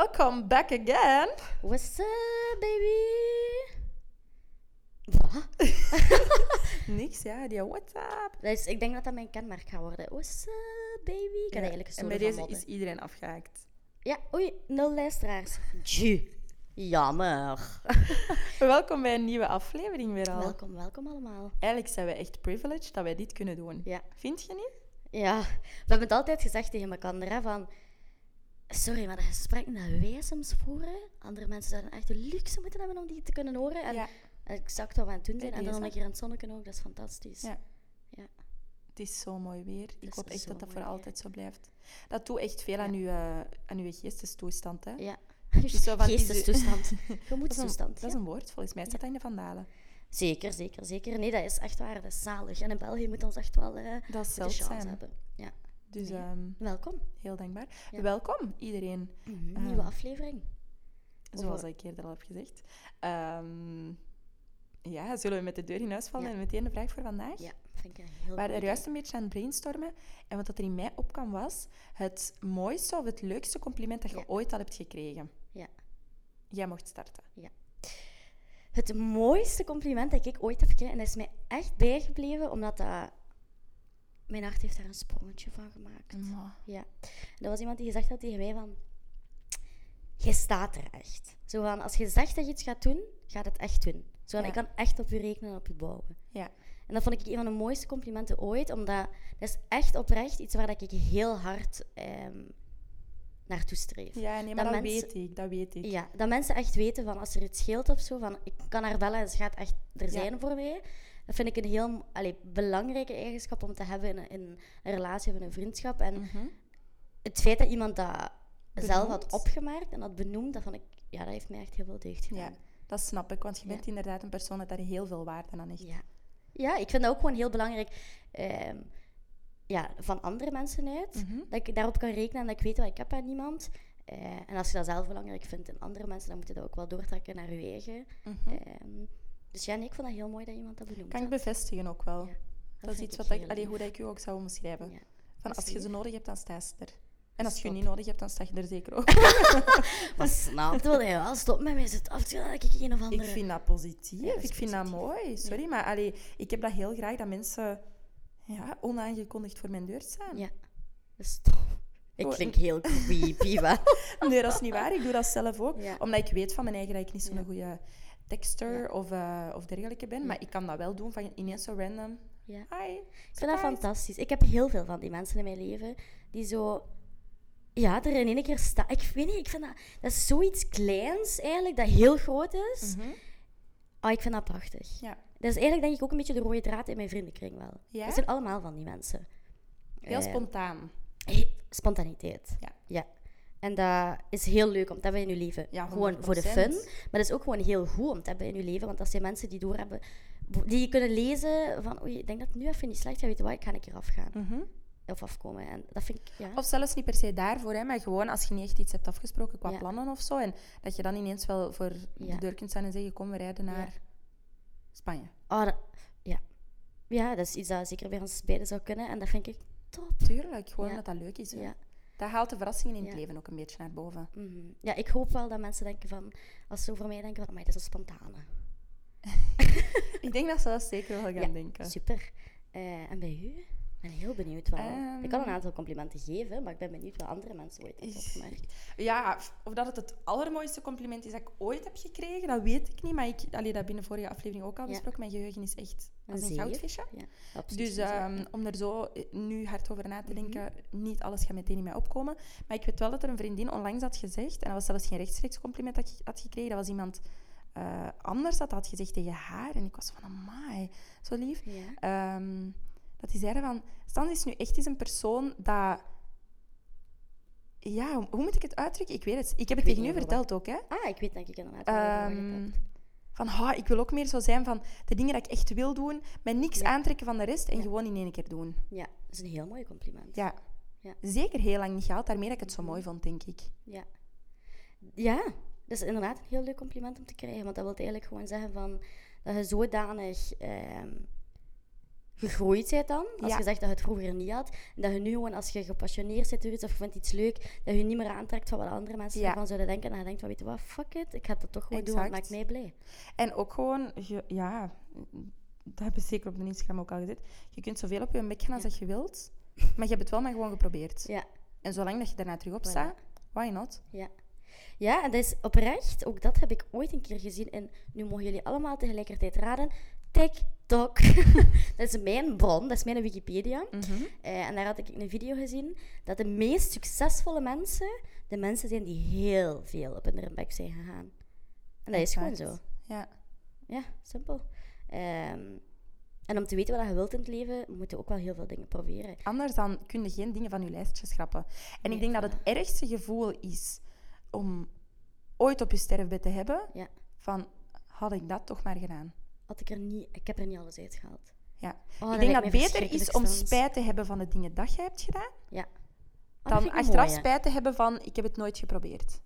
Welcome back again. What's up, baby? Wat? Niks, ja, die what's up. Is, ik denk dat dat mijn kenmerk gaat worden. What's up, baby? Ik heb eigenlijk en bij deze is iedereen afgehaakt. Ja, oei, nul luisteraars. Tju. Jammer. Welkom bij een nieuwe aflevering weer al. welkom, welkom allemaal. Eigenlijk zijn we echt privileged dat wij dit kunnen doen. Ja. Vind je niet? Ja, we hebben het altijd gezegd tegen elkaar, hè, van... Sorry, maar de gesprekken dat wij soms voeren, andere mensen zouden echt de luxe moeten hebben om die te kunnen horen. En Ja. exact wat we aan het doen zijn. En dan nog een keer in het zonnetje ook, dat is fantastisch. Ja. Ja. Het is zo mooi weer. Ik is hoop echt dat dat voor weer. altijd zo blijft. Dat doet echt veel aan, uw, eh, aan uw geestestoestand. Hè? Ja. is van, is Geestestoestand. Dat is, een, Gemoedstoestand. dat is ja. een woord, volgens mij staat dat in de vandalen. Zeker, zeker, zeker. Nee, dat is echt waar. Dat is zalig. En in België moet ons echt wel eh Dat is de chance zeldzaam. hebben. Ja. Dus ehm, Welkom. heel dankbaar. Ja. Welkom, iedereen. Ah. Nieuwe aflevering. Zoals ik eerder al heb gezegd. Ehm, ja, zullen we met de deur in huis vallen Ja. en meteen de vraag voor vandaag? Ja, vind ik heel We waren er juist een beetje aan het brainstormen. En wat er in mij opkwam was het mooiste of het leukste compliment dat je Ja. ooit al hebt gekregen. Ja. Jij mocht starten. Het mooiste compliment dat ik ooit heb gekregen, en dat is mij echt bijgebleven, omdat dat... Mijn hart heeft daar een sprongetje van gemaakt. Ja. Dat was iemand die gezegd had tegen mij van... Je staat er echt. Zo van, als je zegt dat je iets gaat doen, gaat het echt doen. Zo van, Ja. ik kan echt op je rekenen en op je bouwen. Ja. En dat vond ik een van de mooiste complimenten ooit, omdat dat is echt oprecht iets waar dat ik heel hard ehm, naartoe streef. Ja, nee, maar Dat dat, mensen- weet ik. Dat weet ik. Ja, dat mensen echt weten van als er iets scheelt of zo, van ik kan haar bellen en ze gaat echt er Ja. zijn voor mij. Dat vind ik een heel allee, belangrijke eigenschap om te hebben in een, in een relatie of in een vriendschap. En Mhm. het feit dat iemand dat zelf had opgemerkt en had benoemd, dat, vond ik, ja, dat heeft mij echt heel veel deugd gedaan. Ja, dat snap ik. Want je Ja. bent inderdaad een persoon dat daar heel veel waarde aan hecht. Ja. ja, ik vind dat ook gewoon heel belangrijk ehm, ja, van andere mensen uit. Mhm. Dat ik daarop kan rekenen en dat ik weet wat ik heb aan iemand. Eh, en als je dat zelf belangrijk vindt in andere mensen, dan moet je dat ook wel doortrekken naar je eigen. Mhm. Ehm, dus ja, nee, ik vond dat heel mooi dat iemand dat benoemd Kan ik bevestigen ook wel. Ja, dat is iets wat ik, allee, hoe dat ik u ook zou omschrijven. Ja. Van als je ze nodig hebt, dan sta ze er. En als je Stop. niet nodig hebt, dan sta je er zeker ook. Maar snap je wel? Stop met mij zit af te dat ik een of andere... Ik vind dat positief. Ja, dat is ik vind dat mooi. Sorry, maar allee, ik heb dat heel graag dat mensen ja, onaangekondigd voor mijn deur staan. Ja, dat is tof. Ik klink heel creepy, wel. Nee, dat is niet waar. Ik doe dat zelf ook. Omdat ik weet van mijn eigen dat ik niet zo'n goede tekster Ja. of, eh, of dergelijke ben. Ja. Maar ik kan dat wel doen van ineens zo random. Ja. Hi. Ik vind dat fantastisch. Ik heb heel veel van die mensen in mijn leven die zo... Ja, er in één keer staan. Ik weet niet, ik vind dat... Dat is zoiets kleins eigenlijk, dat heel groot is. Mhm. Oh, ik vind dat prachtig. Ja. Dat is eigenlijk denk ik ook een beetje de rode draad in mijn vriendenkring wel. Ja? Dat zijn allemaal van die mensen. Heel Eh, spontaan. Spontaniteit. Ja. ja. En dat is heel leuk om te hebben in je leven. Ja, gewoon voor de 100%. fun. Maar dat is ook gewoon heel goed om te hebben in je leven. Want dat zijn mensen die doorhebben... Die je kunnen lezen van... Oei, ik denk dat het nu even niet slecht gaat. Weet je wat, ik ga een keer afgaan. Mhm. Of afkomen. En dat vind ik... Ja. Of zelfs niet per se daarvoor, hè, maar gewoon als je niet echt iets hebt afgesproken qua Ja. plannen of zo. En dat je dan ineens wel voor de deur kunt staan en zeggen: Kom, we rijden naar Spanje. Oh, dat- ja. Ja, dat is iets dat zeker bij ons beiden zou kunnen. En dat vind ik top. Tuurlijk, gewoon dat dat leuk is. Hè. Ja. Dat haalt de verrassingen in het leven ook een beetje naar boven. Mhm. Ja, ik hoop wel dat mensen denken van... Als ze over mij denken van... Maar dat is een spontane. Ik denk dat ze dat zeker wel gaan Ja, denken. Super. Eh, en bij u? Ik ben heel benieuwd wel. Ehm. ik kan een aantal complimenten geven, maar ik ben benieuwd wat andere mensen ooit hebben opgemerkt. Ja, of dat het het allermooiste compliment is dat ik ooit heb gekregen, dat weet ik niet. Maar ik, allee, dat binnen vorige aflevering ook al Ja. besproken. Mijn geheugen is echt als een, zeer. goudvisje. Ja, absoluut. Dus ehm, om er zo eh, nu hard over na te denken, niet alles gaat meteen in mij opkomen. Maar ik weet wel dat er een vriendin onlangs had gezegd, en dat was zelfs geen rechtstreeks compliment dat ik had gekregen, dat was iemand eh, anders dat had gezegd tegen haar. En ik was van, amai, zo lief. Ja. Ehm, dat die zeiden van, Stans is nu echt eens een persoon dat... Ja, hoe- moet ik het uitdrukken? Ik weet het. Ik heb het tegen u verteld ook, hè. Ah, ik weet denk ik inderdaad Ehm, van, ha, ik wil ook meer zo zijn van de dingen dat ik echt wil doen, met niks Ja. aantrekken van de rest en Ja. gewoon in één keer doen. Ja, dat is een heel mooi compliment. Ja. Ja. Zeker heel lang niet gehad, daarmee dat ik het zo mooi vond, denk ik. Ja. Ja, dat is inderdaad een heel leuk compliment om te krijgen. Want dat wil eigenlijk gewoon zeggen van, dat je zodanig ehm, gegroeid bent dan. Als je zegt dat je het vroeger niet had. En dat je nu gewoon, als je gepassioneerd zit door iets of je vindt iets leuk, dat je niet meer aantrekt van wat andere mensen ervan zouden denken. En dan je denkt, van, weet je wat, fuck it, ik ga dat toch gewoon doen, want het maakt mij blij. En ook gewoon, ja, dat heb je zeker op de Instagram ook al gezet. Je kunt zoveel op je mek gaan als dat je wilt, maar je hebt het wel maar gewoon geprobeerd. Ja. En zolang dat je daarna terug op staat, why not? Ja. Ja, en dat is oprecht, ook dat heb ik ooit een keer gezien. En nu mogen jullie allemaal tegelijkertijd raden. TikTok. dat is mijn bron, dat is mijn Wikipedia. Mhm. Eh, en daar had ik een video gezien dat de meest succesvolle mensen de mensen zijn die heel veel op hun bek zijn gegaan. En dat is gewoon zo. Ja. Ja, simpel. Ehm, en om te weten wat je wilt in het leven, moet je ook wel heel veel dingen proberen. Anders dan kun je geen dingen van je lijstje schrappen. En ik denk dat het ergste gevoel is om ooit op je sterfbed te hebben, ja. van had ik dat toch maar gedaan. Had ik er niet, ik heb er niet alles uitgehaald. Ja. Oh, ik denk dat het beter is om spijt te hebben van de dingen dat je hebt gedaan, ja. Oh, dan achteraf spijt te hebben van ik heb het nooit geprobeerd.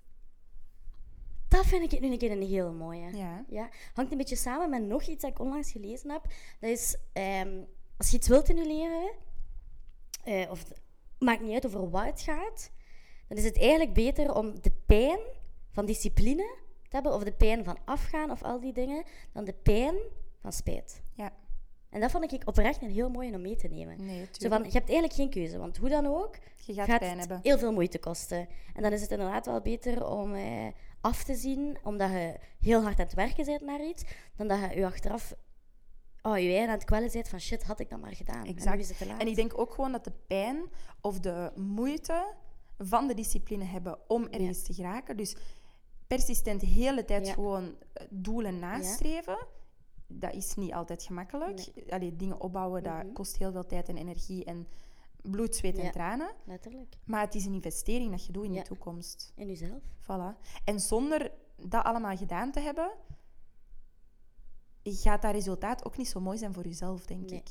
Dat vind ik nu een keer een hele mooie. Ja. ja. Hangt een beetje samen met nog iets dat ik onlangs gelezen heb. Dat is, ehm, als je iets wilt in je leven, uh, of maakt niet uit over wat het gaat, dan is het eigenlijk beter om de pijn van discipline hebben, of de pijn van afgaan, of al die dingen, dan de pijn van spijt. Ja. En dat vond ik oprecht een heel mooie om mee te nemen. Nee, Zo van, je hebt eigenlijk geen keuze, want hoe dan ook, je gaat, pijn hebben. heel veel moeite kosten. En dan is het inderdaad wel beter om eh, af te zien, omdat je heel hard aan het werken bent naar iets, dan dat je je achteraf oh, je aan het kwellen bent van shit, had ik dat maar gedaan. Exact. En, en ik denk ook gewoon dat de pijn of de moeite van de discipline hebben om ergens te geraken. Dus persistent de hele tijd gewoon eh, doelen nastreven. Dat is niet altijd gemakkelijk. Nee. dingen opbouwen, dat mhm. kost heel veel tijd en energie en bloed, zweet en tranen. Letterlijk. Maar het is een investering dat je doet in de toekomst. In jezelf. Voilà. En zonder dat allemaal gedaan te hebben, gaat dat resultaat ook niet zo mooi zijn voor jezelf, denk ik.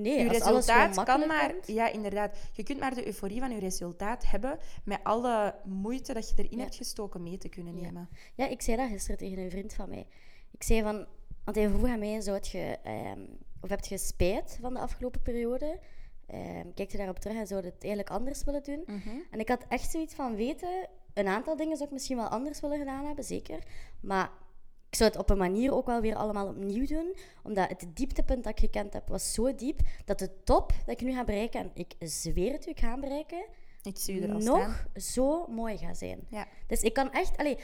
Nee, je resultaat kan maar... Ja, inderdaad. Je kunt maar de euforie van je resultaat hebben met alle moeite dat je erin hebt gestoken mee te kunnen nemen. Ja. ik zei dat gisteren tegen een vriend van mij. Ik zei van... Want hij vroeg aan mij, zou je... Ehm, of heb je spijt van de afgelopen periode? Um, kijk je daarop terug en zou je het eigenlijk anders willen doen? Mhm. En ik had echt zoiets van weten... Een aantal dingen zou ik misschien wel anders willen gedaan hebben, zeker. Maar ik zou het op een manier ook wel weer allemaal opnieuw doen. Omdat het dieptepunt dat ik gekend heb, was zo diep dat de top dat ik nu ga bereiken, en ik zweer het u, ik ga bereiken, ik zie er nog zo mooi gaat zijn. Ja. Dus ik kan echt allee,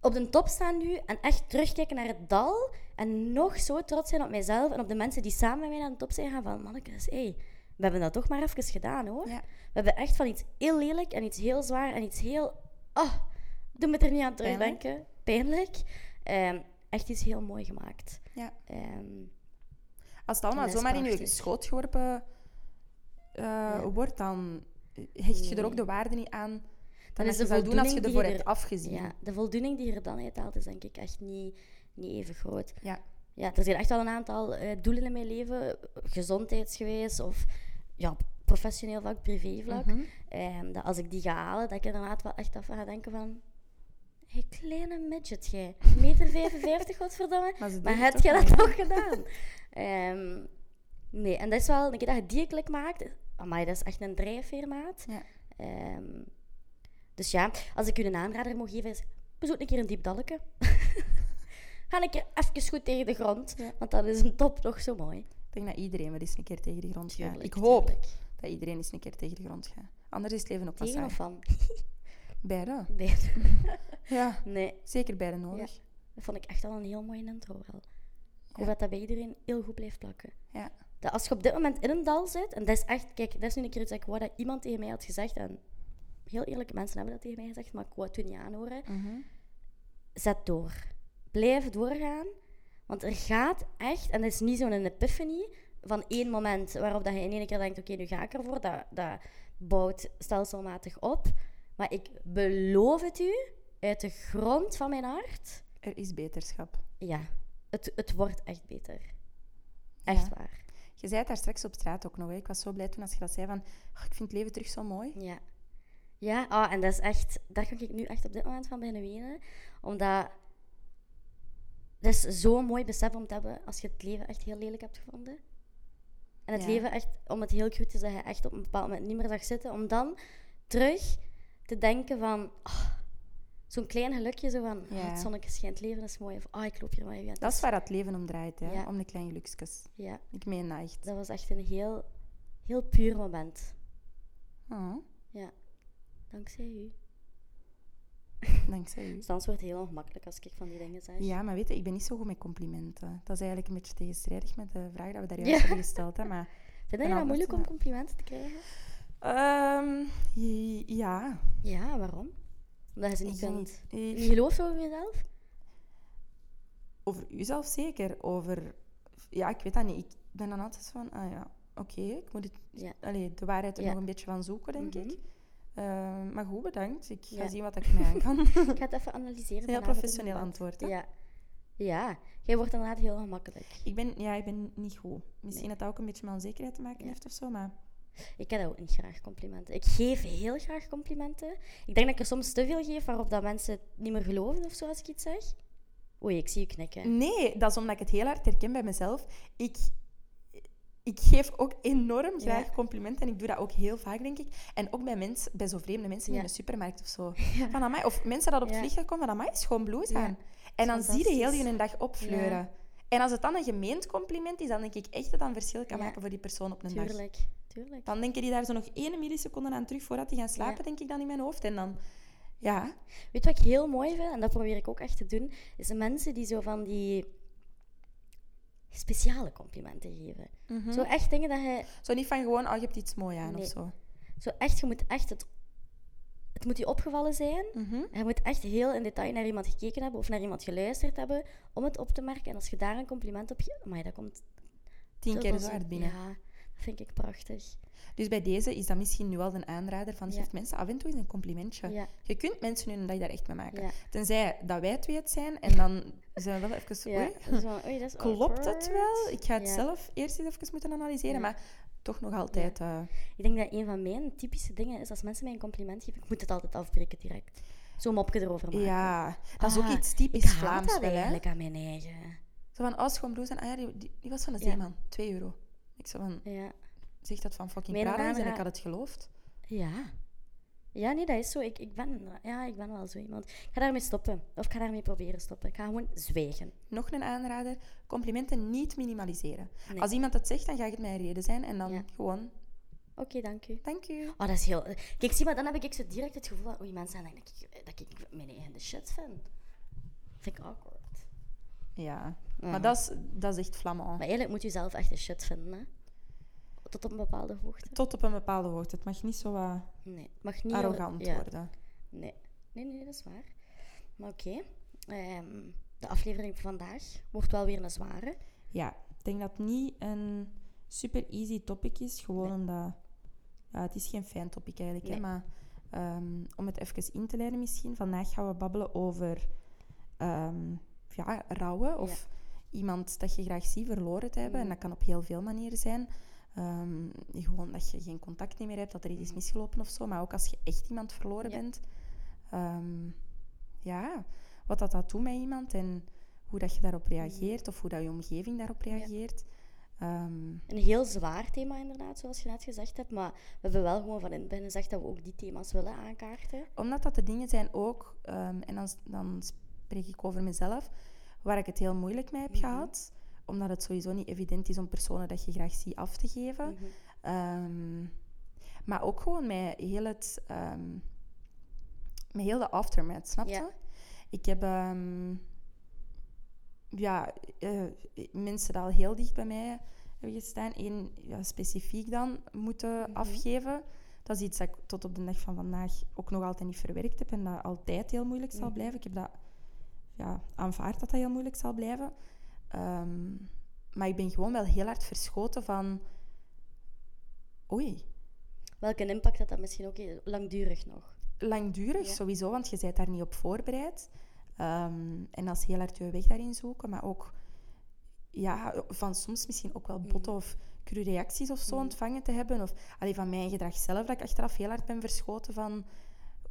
op de top staan nu en echt terugkijken naar het dal en nog zo trots zijn op mijzelf en op de mensen die samen met mij aan de top zijn gaan van, mannetjes, hey, we hebben dat toch maar even gedaan, hoor. Ja. We hebben echt van iets heel lelijk en iets heel zwaar en iets heel... Oh, doe me er niet aan terugdenken. Pijnlijk. Um, echt iets heel mooi gemaakt. Ja. Um, Als het allemaal zomaar in je schoot geworpen uh, wordt, dan hecht je er ook de waarde niet aan. Dan is de je doen als je ervoor hebt afgezien. Ja, de voldoening die je er dan uithaalt, is denk ik echt niet, niet even groot. Ja. Ja, er zijn echt al een aantal uh, doelen in mijn leven, gezondheidsgewijs of ja, professioneel vlak, privévlak. Mm -hmm. dat als ik die ga halen, dat ik inderdaad wel echt af ga denken van Hé, kleine midget, jij. Meter 55, godverdomme. Maar, maar heb je dat toch gedaan? Um, nee, en dat is wel, een keer dat je die klik maakt, amai, dat is echt een drijfveer, Ja. Um, dus ja, als ik u een aanrader mag geven, is bezoek een keer een diep dalken. Ga een keer even goed tegen de grond, want dat is een top toch zo mooi. Ik denk dat iedereen wel eens een keer tegen de grond gaat. Ik hoop dat iedereen eens een keer tegen de grond gaat. Anders is het leven ook pas Tegen of van? Beide. Beide. ja, nee. zeker beide nodig. Dat vond ik echt al een heel mooie intro wel. Ik hoop dat dat bij iedereen heel goed blijft plakken. Ja. Dat als je op dit moment in een dal zit, en dat is echt, kijk, dat is nu een keer iets dat ik dat iemand tegen mij had gezegd, en heel eerlijke mensen hebben dat tegen mij gezegd, maar ik wou het toen niet aanhoren. Mm Zet door. Blijf doorgaan, want er gaat echt, en dat is niet zo'n epiphany van één moment waarop dat je in één keer denkt, oké, nu ga ik ervoor, dat, dat bouwt stelselmatig op. Maar ik beloof het u, uit de grond van mijn hart. Er is beterschap. Ja, het, het wordt echt beter. Echt waar. Je zei het daar straks op straat ook nog. Hè. Ik was zo blij toen als je dat zei van... Oh, ik vind het leven terug zo mooi. Ja. Ja, oh, en dat is echt... Daar kan ik nu echt op dit moment van beginnen wenen. Omdat... Dat is zo'n mooi besef om te hebben als je het leven echt heel lelijk hebt gevonden. En het leven echt, om het heel cru te zeggen, echt op een bepaald moment niet meer zag zitten. Om dan terug te denken van... Oh, Zo'n klein gelukje, zo van... Oh, het zonnetje schijnt, leven is mooi. Of oh, ik loop hier maar even. Dat is waar het leven om draait, hè? Om de kleine gelukjes. Ja. Ik meen dat echt. Dat was echt een heel, heel puur moment. Oh. Ja. Dankzij u. Dankzij u. Dus dan wordt het heel ongemakkelijk als ik van die dingen zeg. Ja, maar weet je, ik ben niet zo goed met complimenten. Dat is eigenlijk een beetje tegenstrijdig met de vraag dat we daar juist hebben gesteld. Hè, maar Vind je dat moeilijk om complimenten te krijgen? Um, ja. Ja, waarom? Omdat je ze niet kunt... Je gelooft over jezelf? Over jezelf zeker. Over... Ja, ik weet dat niet. Ik ben dan altijd van... Ah ja, oké, ik moet het... Ja. Allee, de waarheid er nog een beetje van zoeken, denk mhm. ik. Uh, maar goed, bedankt. Ik ga zien wat ik mee aan kan. ik ga het even analyseren. Een heel professioneel antwoord. Hè? Ja. ja, jij wordt inderdaad heel gemakkelijk. Ik ben, ja, ik ben niet goed. Misschien dat dat ook een beetje met onzekerheid te maken heeft of zo, maar... Ik heb ook niet graag complimenten. Ik geef heel graag complimenten. Ik denk dat ik er soms te veel geef waarop dat mensen het niet meer geloven of zo als ik iets zeg. Oei, ik zie je knikken. Nee, dat is omdat ik het heel hard herken bij mezelf. Ik, ik geef ook enorm graag complimenten en ik doe dat ook heel vaak, denk ik. En ook bij, mensen, bij zo vreemde mensen in de supermarkt of zo. Van amai, of mensen dat op het vliegtuig komen, van amai, is gewoon blouse aan. En dan zie je heel die een dag opfleuren. En als het dan een gemeend compliment is, dan denk ik echt dat dat een verschil kan maken voor die persoon op een Tuurlijk. dag. Tuurlijk. Dan denken die daar zo nog één milliseconde aan terug voordat die gaan slapen, denk ik dan in mijn hoofd. En dan, ja. Weet wat ik heel mooi vind, en dat probeer ik ook echt te doen, is de mensen die zo van die speciale complimenten geven. Mhm. Zo echt dingen dat je... Zo niet van gewoon, oh, je hebt iets mooi aan of zo. Zo echt, je moet echt het... Het moet je opgevallen zijn. Mm Je moet echt heel in detail naar iemand gekeken hebben of naar iemand geluisterd hebben om het op te merken. En als je daar een compliment op geeft, maar dat komt... Tien keer zo hard binnen. Ja, vind ik prachtig. Dus bij deze is dat misschien nu wel een aanrader van geef mensen af en toe eens een complimentje. Je kunt mensen hun dag daar echt mee maken. Tenzij dat wij twee het zijn en dan zijn we wel even... Oei, oei, dat klopt het wel? Ik ga het zelf eerst eens even moeten analyseren, maar toch nog altijd... Uh... Ik denk dat een van mijn typische dingen is als mensen mij een compliment geven, ik moet het altijd afbreken direct. Zo'n mopje erover maken. Ja, dat is ook ah, iets typisch Vlaams wel, eigenlijk aan mijn eigen. Zo van, als oh, gewoon blouse en ah ja, die, die, was van de Zeeman. Twee euro. Ik zo van... Ja zegt dat van fucking Prada is en ik had het geloofd. Ja. Ja, nee, dat is zo. Ik, ik, ben, ja, ik ben wel zo iemand. Ik ga daarmee stoppen. Of ik ga daarmee proberen stoppen. Ik ga gewoon zwijgen. Nog een aanrader. Complimenten niet minimaliseren. Als iemand het zegt, dan ga ik het mijn reden zijn. En dan gewoon... Oké, dank u. Dank u. Oh, dat is heel... Kijk, zie maar, dan heb ik zo direct het gevoel dat... Oei, mensen denken dat ik, dat ik mijn eigen de shit vind. Vind ik awkward. Ja. Maar dat is, dat is echt flamand. Maar eigenlijk moet je zelf echt de shit vinden, hè? Tot op een bepaalde hoogte. Tot op een bepaalde hoogte. Het mag niet zo uh, nee, mag niet arrogant worden. Nee. nee, nee, dat is waar. Maar oké. Ehm, de aflevering van vandaag wordt wel weer een zware. Ja, ik denk dat het niet een super easy topic is. Gewoon omdat... Ja, het is geen fijn topic eigenlijk, hè, maar... Um, om het even in te leiden misschien. Vandaag gaan we babbelen over um, ja, rouwen of iemand dat je graag ziet verloren te hebben. En mm. dat kan op heel veel manieren zijn. Um, gewoon dat je geen contact meer hebt, dat er iets is misgelopen of zo. Maar ook als je echt iemand verloren bent. Um, ja, wat dat, dat doet met iemand en hoe dat je daarop reageert of hoe dat je omgeving daarop reageert. Um, een heel zwaar thema inderdaad, zoals je net gezegd hebt. Maar we hebben wel gewoon van in het gezegd dat we ook die thema's willen aankaarten. Omdat dat de dingen zijn ook, en dan, dan spreek ik over mezelf, waar ik het heel moeilijk mee heb mhm. gehad omdat het sowieso niet evident is om personen dat je graag ziet af te geven. Mhm. Ehm, maar ook gewoon met heel, het, um, met heel de aftermath, snap je? Ik heb um, ja, uh, mensen die al heel dicht bij mij hebben gestaan, één ja, specifiek dan moeten mhm. afgeven. Dat is iets dat ik tot op de dag van vandaag ook nog altijd niet verwerkt heb en dat altijd heel moeilijk zal blijven. Ik heb dat ja, aanvaard dat dat heel moeilijk zal blijven. Ehm, maar ik ben gewoon wel heel hard verschoten van... Oei. Welke impact had dat misschien ook langdurig nog? Langdurig, sowieso, want je bent daar niet op voorbereid. Um, en als heel hard je weg daarin zoeken, maar ook ja, van soms misschien ook wel mm. botte of cru reacties of zo mm. ontvangen te hebben. Of alleen van mijn gedrag zelf, dat ik achteraf heel hard ben verschoten van...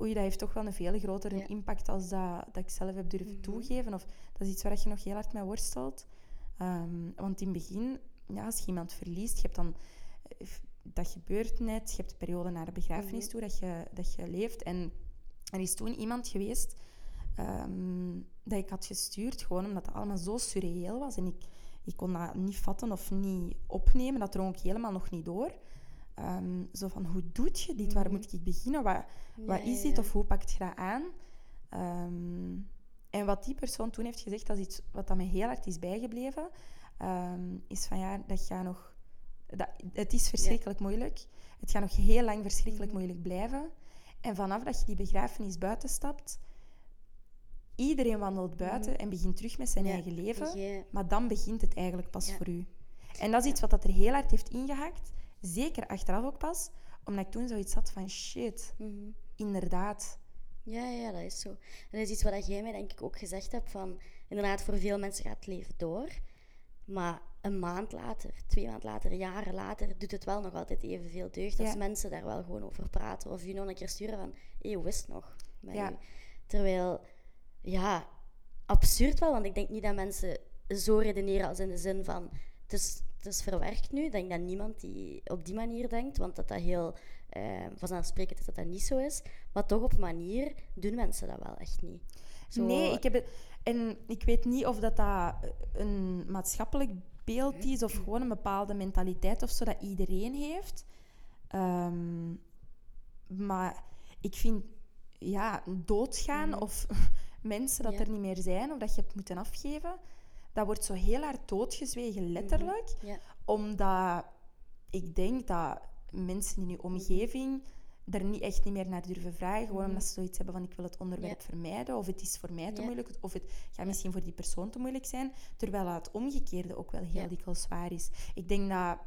Oei, dat heeft toch wel een veel grotere impact als dat, dat ik zelf heb durven mm-hmm. toegeven. Of dat is iets waar je nog heel hard mee worstelt. Um, want in het begin ja, als je iemand verliest, je hebt dan... Eh, dat gebeurt net, je hebt de periode naar de begrafenis mhm. toe dat je, dat je leeft. En er is toen iemand geweest ehm, dat ik had gestuurd, gewoon omdat het allemaal zo surreëel was. En ik, ik kon dat niet vatten of niet opnemen. Dat drong ik helemaal nog niet door. Ehm, zo van, hoe doet je dit? Waar mhm. moet ik beginnen? Wat, wat is dit? Of hoe pakt je dat aan? Ehm, en wat die persoon toen heeft gezegd, dat is iets wat dat me heel hard is bijgebleven, ehm, is van ja, dat gaat nog... Dat, het is verschrikkelijk moeilijk. Het gaat nog heel lang verschrikkelijk mhm. moeilijk blijven. En vanaf dat je die begrafenis buiten stapt, iedereen wandelt buiten mhm. en begint terug met zijn eigen leven. Maar dan begint het eigenlijk pas voor u. En dat is iets wat dat er heel hard heeft ingehakt. Zeker achteraf ook pas. Omdat ik toen zoiets had van shit, mhm. inderdaad. Ja, ja, dat is zo. En dat is iets wat jij mij denk ik ook gezegd hebt van... Inderdaad, voor veel mensen gaat het leven door. Maar een maand later, twee maanden later, jaren later, doet het wel nog altijd evenveel deugd als mensen daar wel gewoon over praten. Of je nog een keer sturen van, hé, hoe is het nog? Ja. Terwijl, ja, absurd wel, want ik denk niet dat mensen zo redeneren als in de zin van, het is, het is verwerkt nu. Ik denk dat niemand die op die manier denkt, want dat dat heel uh, vanzelfsprekend is dat dat niet zo is. Maar toch op manier doen mensen dat wel echt niet. Zo... Nee, ik heb het... En ik weet niet of dat, dat een maatschappelijk beeld is of gewoon een bepaalde mentaliteit of zo dat iedereen heeft. Ehm, maar ik vind, ja, doodgaan mhm. of mensen dat er niet meer zijn of dat je het moeten afgeven, dat wordt zo heel hard doodgezwegen, mhm. letterlijk. Omdat ik denk dat mensen in je omgeving er niet echt niet meer naar durven vragen. Gewoon mhm. omdat ze zoiets hebben van ik wil het onderwerp vermijden. Of het is voor mij te moeilijk. Of het gaat misschien voor die persoon te moeilijk zijn. Terwijl het omgekeerde ook wel heel dikwijls zwaar is. Ik denk dat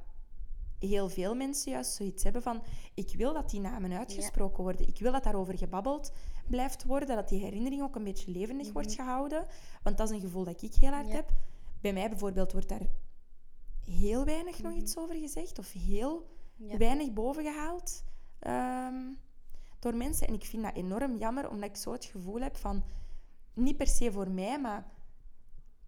heel veel mensen juist zoiets hebben van ik wil dat die namen uitgesproken worden. Ik wil dat daarover gebabbeld blijft worden. Dat die herinnering ook een beetje levendig wordt mhm. gehouden. Want dat is een gevoel dat ik heel hard heb. Bij mij bijvoorbeeld wordt daar heel weinig nog mhm. iets over gezegd. Of heel weinig boven gehaald. Ehm, door mensen. En ik vind dat enorm jammer, omdat ik zo het gevoel heb van... Niet per se voor mij, maar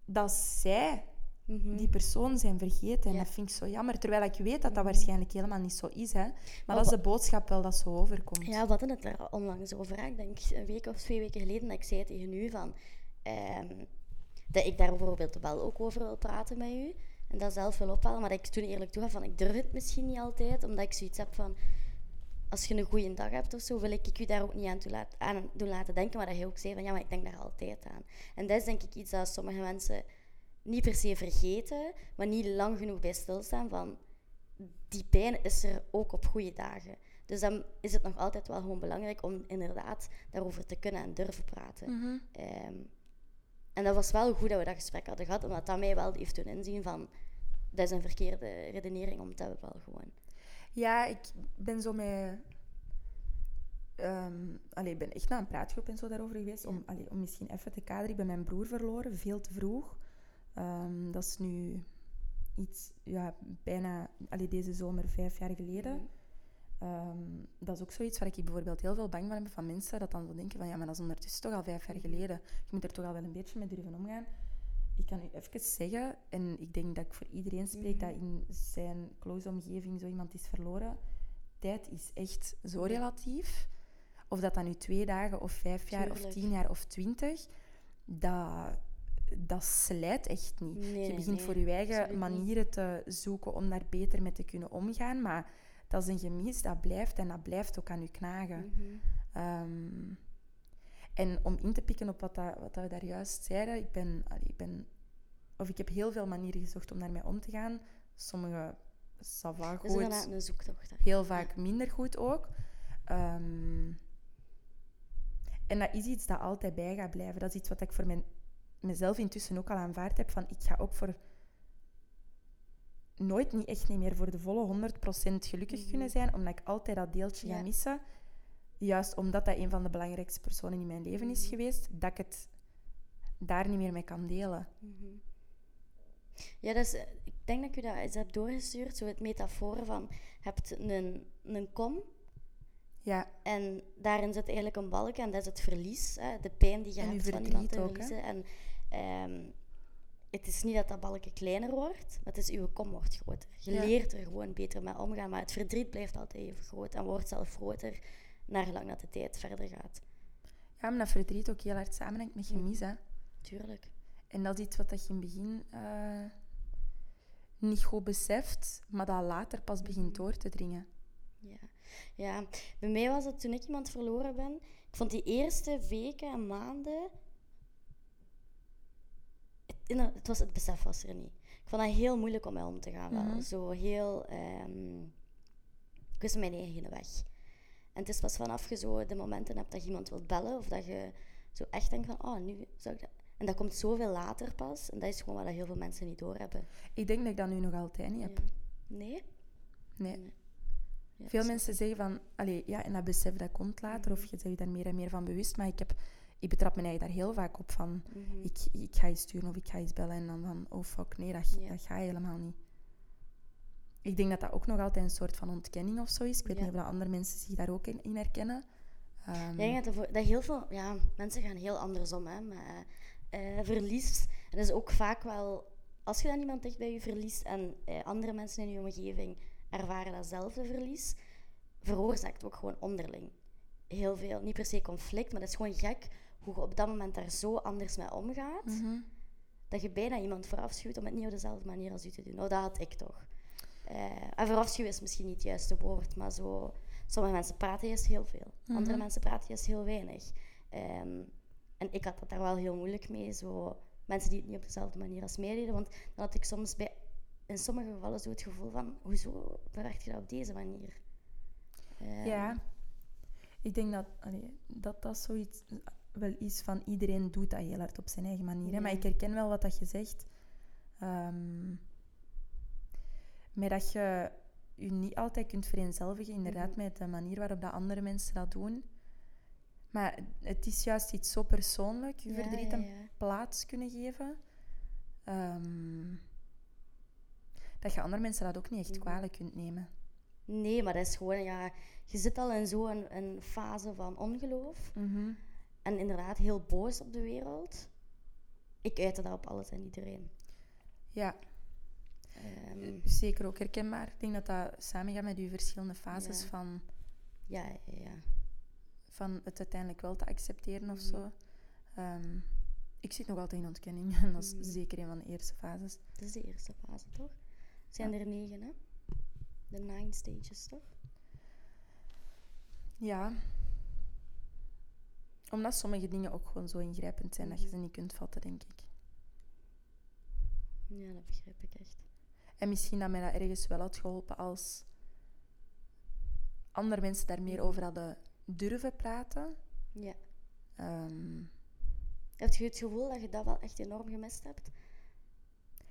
dat zij mhm. die persoon zijn vergeten. En dat vind ik zo jammer. Terwijl ik weet dat dat mhm. waarschijnlijk helemaal niet zo is. Hè. Maar, maar dat is de boodschap wel dat zo overkomt. Ja, we hadden het er onlangs over. Ik denk een week of twee weken geleden dat ik zei tegen u van... Ehm, dat ik daar bijvoorbeeld wel ook over wil praten met u. En dat zelf wil ophalen. Maar dat ik toen eerlijk toe van... Ik durf het misschien niet altijd, omdat ik zoiets heb van als je een goede dag hebt of zo, wil ik je daar ook niet aan, aan doen laten denken. Maar dat je ook zei van ja, maar ik denk daar altijd aan. En dat is denk ik iets dat sommige mensen niet per se vergeten, maar niet lang genoeg bij stilstaan van die pijn is er ook op goede dagen. Dus dan is het nog altijd wel gewoon belangrijk om inderdaad daarover te kunnen en durven praten. Mhm. Ehm, en dat was wel goed dat we dat gesprek hadden gehad, omdat dat mij wel heeft doen inzien van dat is een verkeerde redenering om te hebben wel gewoon. Ja, ik ben zo met... Um, ik ben echt naar een praatgroep en zo daarover geweest. Om, allee, om misschien even te kaderen. Ik ben mijn broer verloren, veel te vroeg. Um, dat is nu iets, ja, bijna allee, deze zomer vijf jaar geleden. Um, dat is ook zoiets waar ik bijvoorbeeld heel veel bang van heb van mensen. Dat dan zo denken van, ja, maar dat is ondertussen toch al vijf jaar geleden. Je moet er toch al wel een beetje mee durven omgaan ik kan u even zeggen, en ik denk dat ik voor iedereen spreek dat mhm. in zijn close omgeving zo iemand is verloren. Tijd is echt zo relatief. Of dat dan nu twee dagen of vijf jaar of tien jaar of twintig, dat, dat slijt echt niet. je begint voor je eigen manieren te zoeken om daar beter mee te kunnen omgaan. Maar dat is een gemis, dat blijft en dat blijft ook aan je knagen. Mhm. Ehm, en om in te pikken op wat, dat, wat we daar juist zeiden, ik ben, ik ben... Of ik heb heel veel manieren gezocht om daarmee om te gaan. Sommige sava goed. Dus een zoektocht. Heel vaak minder goed ook. Ehm, en dat is iets dat altijd bij gaat blijven. Dat is iets wat ik voor mijn, mezelf intussen ook al aanvaard heb. Van ik ga ook voor nooit niet echt niet meer voor de volle 100% gelukkig mhm. kunnen zijn, omdat ik altijd dat deeltje ga missen juist omdat dat een van de belangrijkste personen in mijn leven is mhm. geweest, dat ik het daar niet meer mee kan delen. Mhm. Ja, dus, ik denk dat ik u dat eens heb doorgestuurd, zo het metafoor van, je hebt een, een kom ja. en daarin zit eigenlijk een balk en dat is het verlies, hè, de pijn die je hebt van iemand te verliezen. En um, het is niet dat dat balkje kleiner wordt, maar het is uw kom wordt groter. Je leert er gewoon beter mee omgaan, maar het verdriet blijft altijd even groot en wordt zelf groter naar lang dat de tijd verder gaat. Ja, maar dat verdriet ook heel hard samenhangt met gemis, hè. Tuurlijk. En dat is iets wat je in het begin uh, niet goed beseft, maar dat later pas begint mhm. door te dringen. Ja. ja, bij mij was het toen ik iemand verloren ben. Ik vond die eerste weken en maanden het, was, het besef was er niet. Ik vond dat heel moeilijk om mee om te gaan. Wel. Mhm. Zo heel... Um, ik wist mijn eigen weg. En het is pas vanaf je zo de momenten hebt dat je iemand wilt bellen, of dat je zo echt denkt van, oh, nu zou ik dat... En dat komt zoveel later pas. En dat is gewoon wat heel veel mensen niet doorhebben. Ik denk dat ik dat nu nog altijd niet heb. Nee? Nee. Veel mensen zeggen van, allee, ja, en dat besef dat komt later, of je bent daar meer en meer van bewust. Maar ik heb ik betrap me eigenlijk daar heel vaak op van, mhm. ik, ik ga je sturen of ik ga je bellen en dan van, oh fuck, nee, dat, dat gaat helemaal niet. Ik denk dat dat ook nog altijd een soort van ontkenning of zo is. Ik weet niet of andere mensen zich daar ook in, in herkennen. Um, ik denk dat, dat heel veel, ja, mensen gaan heel andersom hè, maar uh, verlies. En dat is ook vaak wel, als je dan iemand dicht bij je verliest en uh, andere mensen in je omgeving ervaren datzelfde verlies, veroorzaakt ook gewoon onderling heel veel, niet per se conflict, maar dat is gewoon gek hoe je op dat moment daar zo anders mee omgaat, mhm. dat je bijna iemand voorafschuwt om het niet op dezelfde manier als u te doen. Nou, dat had ik toch. Uh, en voorafschuwen is misschien niet het juiste woord, maar zo... Sommige mensen praten juist heel veel. Mhm. Andere mensen praten juist heel weinig. Ehm, en ik had dat daar wel heel moeilijk mee. Zo, mensen die het niet op dezelfde manier als mij deden. Want dan had ik soms bij, in sommige gevallen zo het gevoel van... Hoezo bewerkt je dat op deze manier? Um, ja. Ik denk dat, dat dat zoiets wel is van iedereen doet dat heel hard op zijn eigen manier. Maar ik herken wel wat dat je zegt. Um, maar dat je je niet altijd kunt vereenzelvigen, inderdaad, mhm. met de manier waarop dat andere mensen dat doen. Maar het is juist iets zo persoonlijk, je verdriet een plaats kunnen geven. Um, dat je andere mensen dat ook niet echt mhm. kwalijk kunt nemen. Nee, maar dat is gewoon, ja, je zit al in zo'n een fase van ongeloof. Mhm. En inderdaad heel boos op de wereld. Ik uitte dat op alles en iedereen. Ja. Um, Zeker ook herkenbaar. Ik denk dat dat samengaat met uw verschillende fases van... Ja, ja, ja. Van het uiteindelijk wel te accepteren of zo. Um, ik zit nog altijd in ontkenning. En dat is mhm. zeker een van de eerste fases. Dat is de eerste fase, toch? Zijn er negen, hè? De nine stages, toch? Ja. Omdat sommige dingen ook gewoon zo ingrijpend zijn dat je ze niet kunt vatten, denk ik. Ja, dat begrijp ik echt. En misschien dat mij dat ergens wel had geholpen als andere mensen daar meer over hadden durven praten. Ja. Um, Heb je het gevoel dat je dat wel echt enorm gemist hebt?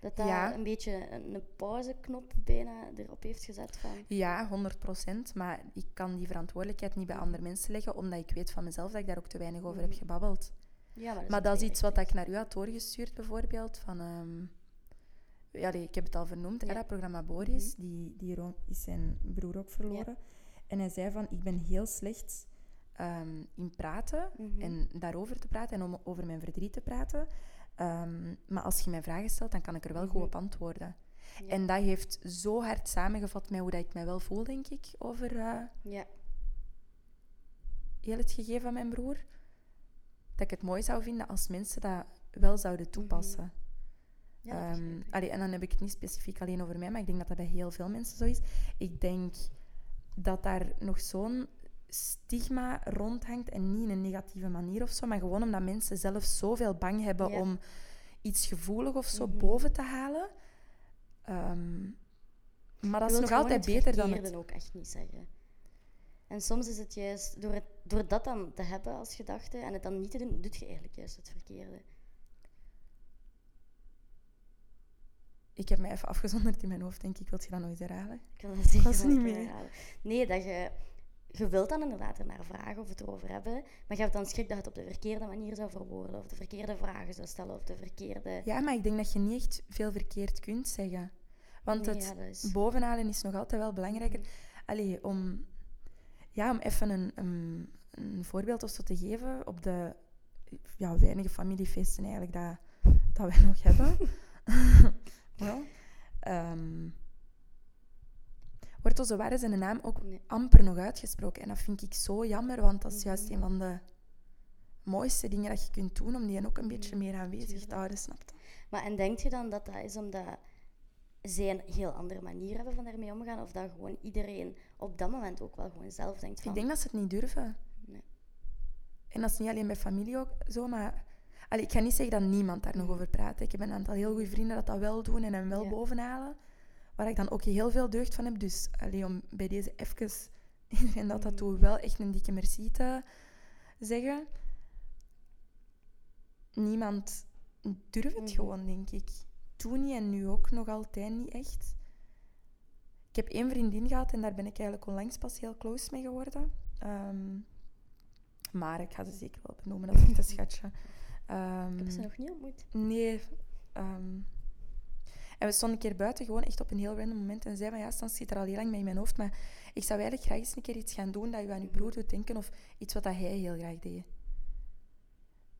Dat dat ja. een beetje een pauzeknop bijna erop heeft gezet van... Ja, 100% Maar ik kan die verantwoordelijkheid niet bij andere mensen leggen, omdat ik weet van mezelf dat ik daar ook te weinig over heb mhm. gebabbeld. Ja, maar dat is, maar dat is iets wat ik naar u had doorgestuurd, bijvoorbeeld. Van, um, ja, ik heb het al vernoemd, ja. programma Boris. Mhm. Die, die is zijn broer ook verloren. En hij zei van, ik ben heel slecht um, in praten mhm. en daarover te praten en om over mijn verdriet te praten. Ehm, maar als je mij vragen stelt, dan kan ik er wel goed mhm. op antwoorden. En dat heeft zo hard samengevat met hoe dat ik mij wel voel, denk ik, over uh, ja. heel het gegeven van mijn broer. Dat ik het mooi zou vinden als mensen dat wel zouden mhm. toepassen. Ja, um, en dan heb ik het niet specifiek alleen over mij, maar ik denk dat dat bij heel veel mensen zo is. Ik denk dat daar nog zo'n stigma rondhangt en niet in een negatieve manier of zo, maar gewoon omdat mensen zelf zoveel bang hebben om iets gevoelig of zo mhm. boven te halen. Ehm, maar dat is nog altijd beter dan het... ook echt niet zeggen. En soms is het juist, door, het, door dat dan te hebben als gedachte en het dan niet te doen, doet je eigenlijk juist het verkeerde. Ik heb mij even afgezonderd in mijn hoofd, denk ik. Wil je dat nooit herhalen? Ik kan dat zeker niet meer herhalen. Nee, dat je je wilt dan inderdaad er naar vragen of het erover hebben, maar je hebt dan schrik dat het op de verkeerde manier zou verwoorden, of de verkeerde vragen zou stellen, of de verkeerde... Ja, maar ik denk dat je niet echt veel verkeerd kunt zeggen. Want het is... bovenhalen is nog altijd wel belangrijker. Allee, om, ja, om even een, een, een voorbeeld of zo te geven, op de ja, weinige familiefeesten eigenlijk dat, dat wij nog hebben... wel. Um, wordt onze waarde zijn naam ook amper nog uitgesproken. En dat vind ik zo jammer, want dat is juist een van de mooiste dingen dat je kunt doen om die ook een beetje meer aanwezig te houden, snap Maar en denk je dan dat dat is omdat zij een heel andere manier hebben van daarmee omgaan? Of dat gewoon iedereen op dat moment ook wel gewoon zelf denkt van... Ik denk dat ze het niet durven. Nee. En dat is niet alleen bij familie ook zo, maar... Allee, ik ga niet zeggen dat niemand daar nog over praat. Ik heb een aantal heel goede vrienden dat dat wel doen en hem wel ja. bovenhalen. Waar ik dan ook heel veel deugd van heb. Dus allee, om bij deze even iedereen dat dat doet, wel echt een dikke merci te zeggen. Niemand durft het mhm. gewoon, denk ik. Toen niet en nu ook nog altijd niet echt. Ik heb één vriendin gehad en daar ben ik eigenlijk onlangs pas heel close mee geworden. Ehm, maar ik ga ze zeker wel benoemen, dat is een schatje. Um, ik heb ze nog niet ontmoet. Nee. Ehm, en we stonden een keer buiten, gewoon echt op een heel random moment. En zei van, ja, Stans zit er al heel lang mee in mijn hoofd, maar ik zou eigenlijk graag eens een keer iets gaan doen dat je aan je broer doet denken, of iets wat hij heel graag deed.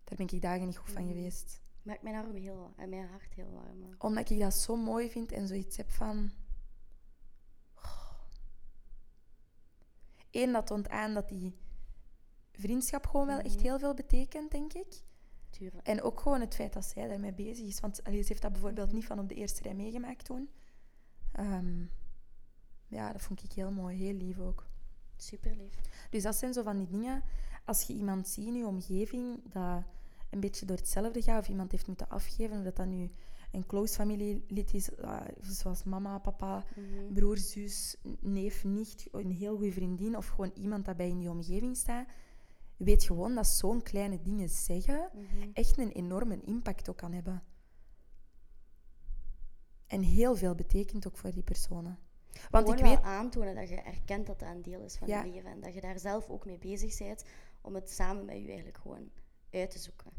Daar ben ik dagen niet goed van mm. geweest. Maakt mijn arm heel, en mijn hart heel warm. Omdat ik dat zo mooi vind en zoiets heb van... Eén, dat toont aan dat die vriendschap gewoon wel echt mm. heel veel betekent, denk ik. Tuurlijk. En ook gewoon het feit dat zij daarmee bezig is. Want allee, ze heeft dat bijvoorbeeld niet van op de eerste rij meegemaakt toen. Um, ja, dat vond ik heel mooi. Heel lief ook. Super lief. Dus dat zijn zo van die dingen. Als je iemand ziet in je omgeving dat een beetje door hetzelfde gaat, of iemand heeft moeten afgeven, of dat dat nu een close familielid is, uh, zoals mama, papa, mm broer, zus, neef, nicht, een heel goede vriendin, of gewoon iemand dat bij in je omgeving staat, weet gewoon dat zo'n kleine dingen zeggen mhm. echt een enorme impact ook kan hebben. En heel veel betekent ook voor die personen. Want Gewoon ik weet aantonen dat je erkent dat dat een deel is van je leven en dat je daar zelf ook mee bezig bent om het samen met je eigenlijk gewoon uit te zoeken.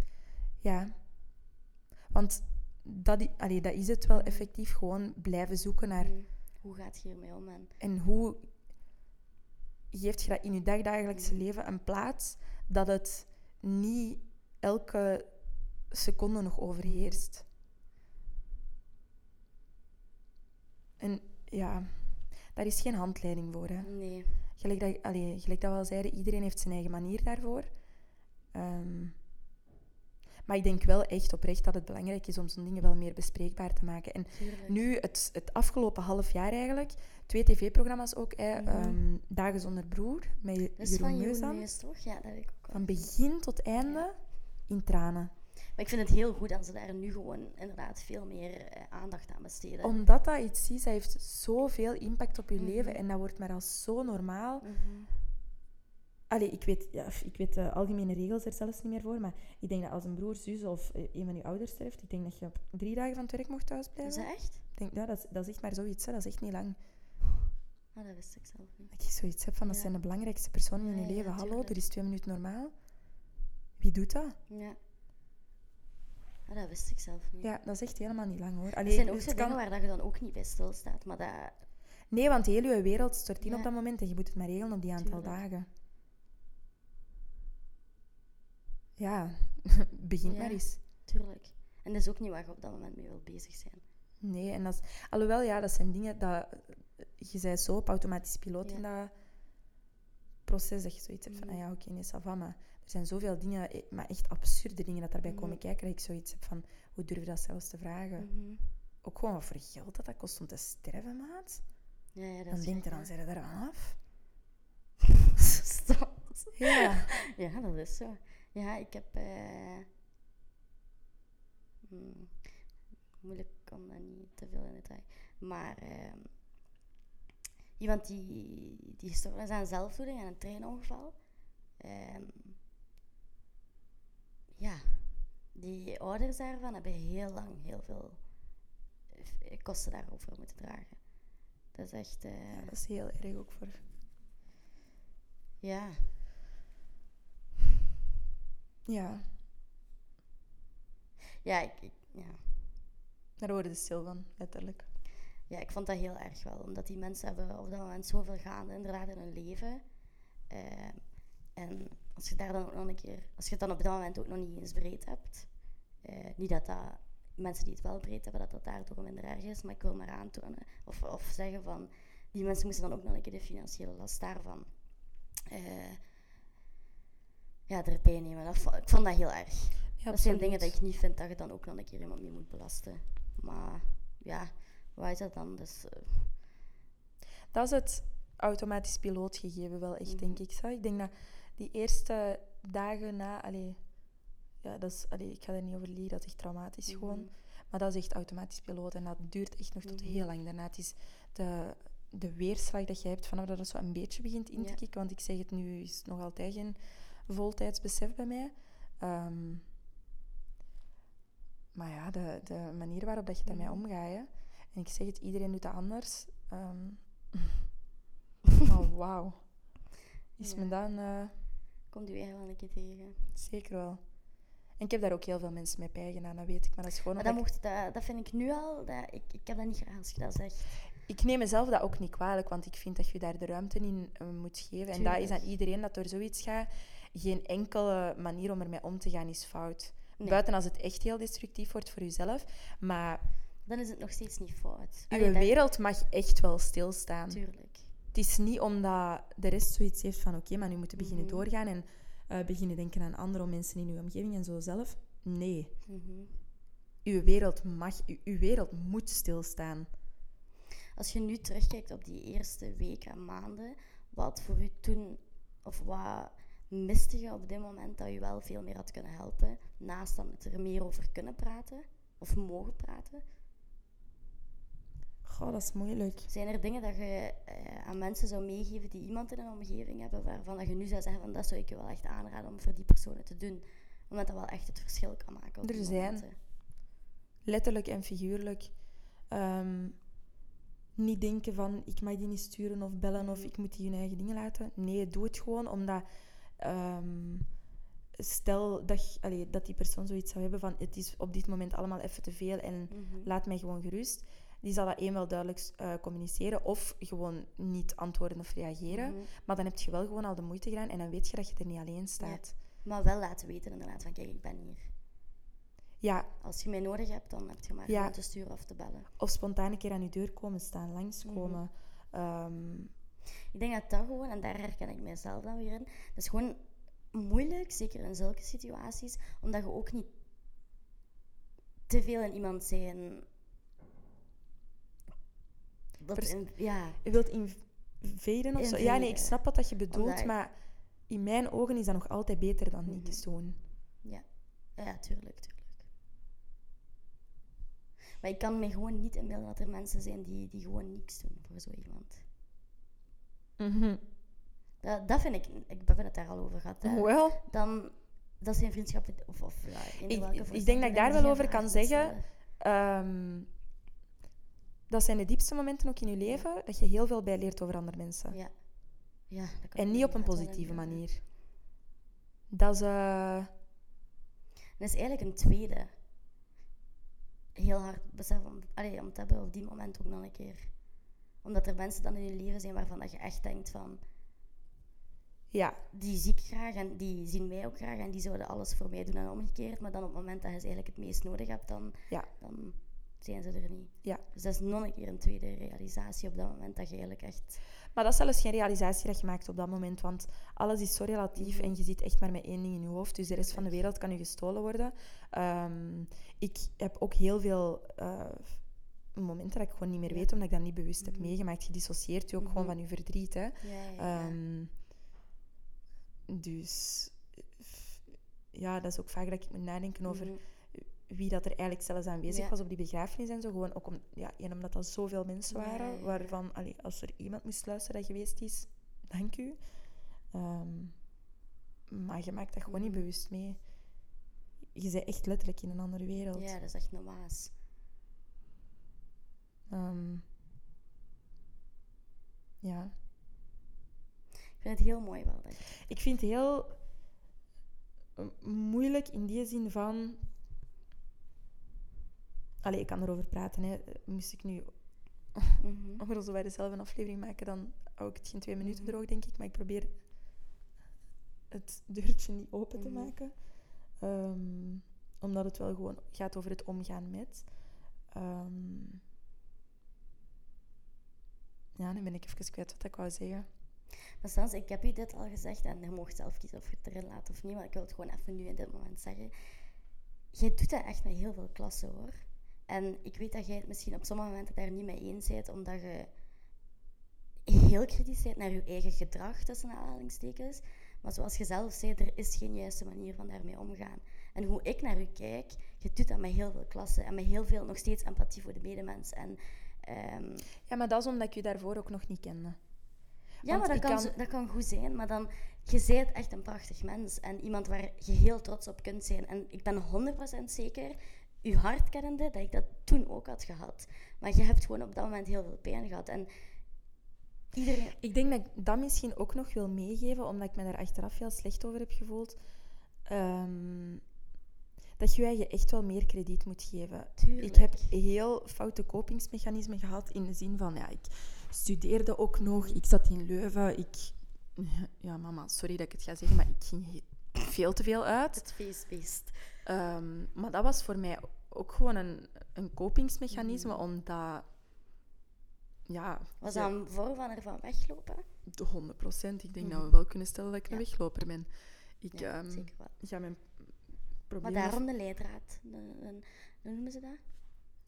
Ja, want dat, allee, dat is het wel effectief gewoon blijven zoeken naar. Mhm. Hoe gaat je hiermee om? En, en hoe geeft je dat in je dagdagelijkse mm. leven een plaats dat het niet elke seconde nog overheerst. En ja, daar is geen handleiding voor. Hè. Nee. Gelijk dat, allee, gelijk dat we al zeiden, iedereen heeft zijn eigen manier daarvoor. Um, maar ik denk wel echt oprecht dat het belangrijk is om zo'n dingen wel meer bespreekbaar te maken. En nu, het, het afgelopen half jaar eigenlijk, twee tv-programma's ook. Hè, mm -hmm. Dagen zonder broer, met dat is Jeroen Meus, toch? Ja, dat heb ik ook Van begin tot einde in tranen. Maar ik vind het heel goed dat ze daar nu gewoon inderdaad veel meer eh, aandacht aan besteden. Omdat dat iets is, dat heeft zoveel impact op je mhm. leven. En dat wordt maar als zo normaal. Mhm. Allee, ik weet, ja, ik weet de algemene regels er zelfs niet meer voor, maar ik denk dat als een broer, zus of eh, een van je ouders sterft, ik denk dat je op drie dagen van het werk mocht thuisblijven. Is dat echt? Ik denk, ja, dat is, dat is echt maar zoiets, hè. dat is echt niet lang. Oh, dat wist ik zelf niet. Dat je zoiets hebt van, dat zijn de belangrijkste personen in je leven. Hallo, er is twee minuten normaal. Wie doet dat? Ja. Oh, dat wist ik zelf niet. Ja, dat is echt helemaal niet lang hoor. Allee, er zijn ook zo kan... dingen waar dat je dan ook niet bij stilstaat, maar dat... Nee, want heel je wereld stort in op dat moment en je moet het maar regelen op die aantal dagen. Ja, begint maar eens. Tuurlijk. En dat is ook niet waar je op dat moment mee wil bezig zijn. Nee, en dat is, alhoewel, ja, dat zijn dingen dat je zei zo op automatisch piloot in dat proces dat je zoiets hebt van, ah ja, oké, okay, nee, ça maar er zijn zoveel dingen, eh, maar echt absurde dingen dat daarbij komen kijken, dat ik zoiets heb van, hoe durf je dat zelfs te vragen? Mhm. Ook gewoon wat voor geld dat dat kost om te sterven, maat. Ja, ja, dat dan denk je, dan zijn er af. Ja. ja, dat is zo. Ja, ik heb. Uh, moeilijk om dat niet te veel in detail. Maar uh, iemand die, die gestorven is aan zelfvoeding en een treinongeval. Uh, ja, die ouders daarvan hebben heel lang heel veel eh, kosten daarover moeten dragen. Dat is echt. ja, dat is heel erg ook voor. Ja, ja. Ja, ik, ja. Daar worden ze stil van, letterlijk. Ja, ik vond dat heel erg wel. Omdat die mensen hebben op dat moment zoveel gaande inderdaad in hun leven. Uh, en als je daar dan ook nog een keer... Als je het dan op dat moment ook nog niet eens breed hebt... Uh, niet dat dat mensen die het wel breed hebben, dat dat daardoor minder erg is. Maar ik wil maar aantonen of, of zeggen van die mensen moesten dan ook nog een keer de financiële last daarvan uh, ja, erbij nemen. Dat, ik vond dat heel erg. dat zijn dingen dat ik niet vind dat je dan ook nog een keer iemand mee moet belasten. Maar ja, wat is dat dan? Dus, uh... Dat is het automatisch pilootgegeven wel echt, denk ik. Zo. Ik denk dat die eerste dagen na... Allee, ja, dat is, allee, ik ga er niet over liegen, dat is echt traumatisch mhm. gewoon. Maar dat is echt automatisch piloot en dat duurt echt nog tot mhm. heel lang daarna. Het is de, de weerslag dat je hebt vanaf dat het zo een beetje begint in te kicken. Want ik zeg het nu, is nog altijd geen voltijdsbesef bij mij. Ehm, maar ja, de, de manier waarop dat je daarmee mhm. omgaat. Hè. En ik zeg het, iedereen doet dat anders. Um, oh, wauw. Is ja. me dan... Uh, Komt u eigenlijk wel een keer tegen? Zeker wel. En ik heb daar ook heel veel mensen mee bijgedaan, dat weet ik. Maar dat is gewoon... Maar dat, mocht, dat, dat vind ik nu al... Dat, ik, ik heb dat niet graag als je dat zegt. Ik neem mezelf dat ook niet kwalijk, want ik vind dat je daar de ruimte in uh, moet geven. En dat is aan iedereen dat door zoiets gaat. Geen enkele manier om ermee om te gaan is fout. Buiten als het echt heel destructief wordt voor jezelf. Maar... Dan is het nog steeds niet fout. Je wereld mag echt wel stilstaan. Tuurlijk. Het is niet omdat de rest zoiets heeft van... Oké, maar nu moeten beginnen mhm. doorgaan en uh, beginnen denken aan andere mensen in uw omgeving en zo zelf. Nee. Mm Uw wereld mag... Uw wereld moet stilstaan. Als je nu terugkijkt op die eerste weken en maanden, wat voor u toen, of wat miste je op dit moment dat je wel veel meer had kunnen helpen, naast dan er meer over kunnen praten of mogen praten? Goh, dat is moeilijk. Zijn er dingen dat je eh, aan mensen zou meegeven die iemand in een omgeving hebben, waarvan dat je nu zou zeggen van dat zou ik je wel echt aanraden om voor die personen te doen? Omdat dat wel echt het verschil kan maken. er zijn. Letterlijk en figuurlijk. Um, niet denken van ik mag die niet sturen of bellen of ik moet die hun eigen dingen laten. Nee, doe het gewoon omdat ehm, stel dat, allee, dat die persoon zoiets zou hebben van het is op dit moment allemaal even te veel en mhm. laat mij gewoon gerust. Die zal dat eenmaal duidelijk uh, communiceren of gewoon niet antwoorden of reageren. Mhm. Maar dan heb je wel gewoon al de moeite gedaan en dan weet je dat je er niet alleen staat. Maar wel laten weten inderdaad van kijk, ik ben hier. Ja. Als je mij nodig hebt, dan heb je maar ja. te sturen of te bellen. Of spontaan een keer aan je deur komen staan, langskomen. Mm Ik denk dat dat gewoon, en daar herken ik mezelf dan weer in, dat is gewoon moeilijk, zeker in zulke situaties, omdat je ook niet te veel in iemand zijn. Dat ja. Je wilt invaden of zo? Ja, nee, ik snap wat dat je bedoelt, maar in mijn ogen is dat nog altijd beter dan mm niets doen. Ja, ja tuurlijk, tuurlijk. Maar ik kan me gewoon niet inbeelden dat er mensen zijn die, die gewoon niks doen voor zo iemand. Mm dat, dat vind ik... Ik heb het daar al over gehad. Wel. Dan... Dat zijn vriendschappen... Of, of ja, ik, ik denk dat ik daar wel over kan zeggen... Um, dat zijn de diepste momenten ook in je leven, dat je heel veel bijleert over andere mensen. Ja. ja dat kan en niet op een positieve manier. Dat is... Uh... Dat is eigenlijk een tweede heel hard besef om, allee, om te hebben op die moment ook nog een keer. Omdat er mensen dan in je leven zijn waarvan dat je echt denkt van... Ja. Die zie ik graag en die zien mij ook graag en die zouden alles voor mij doen en omgekeerd. Maar dan op het moment dat je ze eigenlijk het meest nodig hebt, dan, ja. dan zijn ze er niet. Ja. Dus dat is nog een keer een tweede realisatie op dat moment dat je eigenlijk echt... Maar dat is zelfs geen realisatie dat je maakt op dat moment, want alles is zo relatief en je zit echt maar met één ding in je hoofd. Dus de rest van de wereld kan je gestolen worden. Ehm, ik heb ook heel veel uh, momenten dat ik gewoon niet meer weet, omdat ik dat niet bewust heb mhm. meegemaakt. Je dissocieert je ook gewoon mhm. van je verdriet. Hè. Um, dus ja, dat is ook vaak dat ik moet nadenken over mhm wie dat er eigenlijk zelfs aanwezig was op die begrafenis en zo. Gewoon ook om, ja, en omdat dat zoveel mensen waren, waarvan allee, als er iemand moest luisteren dat geweest is, dank u. Ehm, maar je maakt dat gewoon niet bewust mee. Je bent echt letterlijk in een andere wereld. Ja, dat is echt normaal. Um, ja. Ik vind het heel mooi wel. Dat ik vind het heel eh, moeilijk in die zin van Allee, ik kan erover praten. Hè. Moest ik nu mm -hmm. zo bij zelf een aflevering maken, dan hou ik het geen twee minuten mhm. droog, denk ik. Maar ik probeer het deurtje niet open te mhm. maken. Um, omdat het wel gewoon gaat over het omgaan met. Ehm, ja, nu ben ik even kwijt wat ik wou zeggen. Maar ik heb je dit al gezegd en je mag zelf kiezen of je het erin laat of niet, maar ik wil het gewoon even nu in dit moment zeggen. Jij doet dat echt met heel veel klassen hoor. En ik weet dat jij het misschien op sommige momenten daar niet mee eens bent, omdat je heel kritisch bent naar je eigen gedrag, tussen aanhalingstekens. Maar zoals je zelf zei, er is geen juiste manier van daarmee omgaan. En hoe ik naar u kijk, je doet dat met heel veel klassen en met heel veel nog steeds empathie voor de medemens. En, ehm, Ja, maar dat is omdat ik je daarvoor ook nog niet kende. Ja, maar dat kan, kan... dat kan goed zijn. Maar dan, je bent echt een prachtig mens. En iemand waar je heel trots op kunt zijn. En ik ben 100% zeker, je hart kennende, dat ik dat toen ook had gehad. Maar je hebt gewoon op dat moment heel veel pijn gehad. En iedereen... Ik denk dat ik dat misschien ook nog wil meegeven, omdat ik me daar achteraf heel slecht over heb gevoeld. Um, dat je je echt wel meer krediet moet geven. Tuurlijk. Ik heb heel foute kopingsmechanismen gehad in de zin van, ja, ik studeerde ook nog, ik zat in Leuven, ik... Ja, mama, sorry dat ik het ga zeggen, maar ik ging veel te veel uit. Het feestbeest. Um, maar dat was voor mij ook gewoon een, een kopingsmechanisme, mm. omdat... Ja, was dat een vorm van ervan weglopen? 100 procent. Ik denk mm. dat we wel kunnen stellen dat ik een wegloper ben. Ik ja, um, zeker wel. Mijn maar daarom de leidraad. hoe noemen ze dat?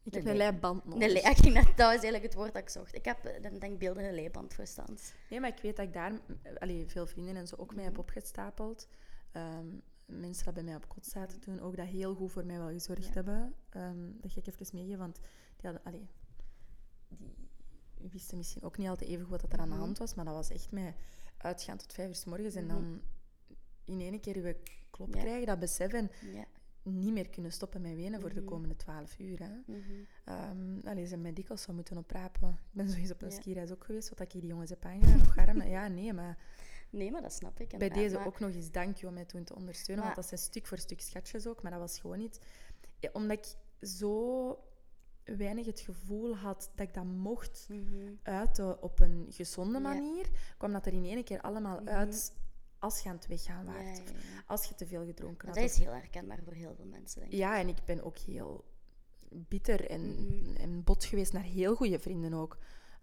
Ik heb een leiband nodig. Ging dat, dat was eigenlijk het woord dat ik zocht. Ik heb een denkbeeldige leiband voor stand. Nee, maar ik weet dat ik daar allee, veel vrienden en zo ook mee heb mhm. opgestapeld. Um, mensen dat bij mij op kot zaten toen ook dat heel goed voor mij wel gezorgd hebben. Um, dat ga ik even meegeven, want die, hadden, allee, die wisten misschien ook niet altijd even goed wat er aan de mhm. hand was, maar dat was echt mij uitgaan tot vijf uur s morgens en mhm. dan in één keer krijgen, dat beseffen. Ja. Niet meer kunnen stoppen met wenen voor de mhm. komende twaalf uur. Hè. Mm -hmm. um, ze mij dikwijls zou moeten oprapen. Ik ben sowieso op een ja. skireis ook geweest, wat ik hier die jongens heb aangedaan. nog armen. Ja, nee, maar... Nee, maar dat snap ik. Bij deze ook nog eens dank je om mij toen te ondersteunen. Want dat zijn stuk voor stuk schatjes ook. Maar dat was gewoon niet... omdat ik zo weinig het gevoel had dat ik dat mocht mhm. uiten op een gezonde manier, kwam dat er in één keer allemaal mhm. uit als je aan het weggaan waart. als je te veel gedronken had. Dat is heel herkenbaar voor heel veel mensen, denk ik. Ja, en ik ben ook heel bitter en, mm-hmm. en bot geweest naar heel goede vrienden ook.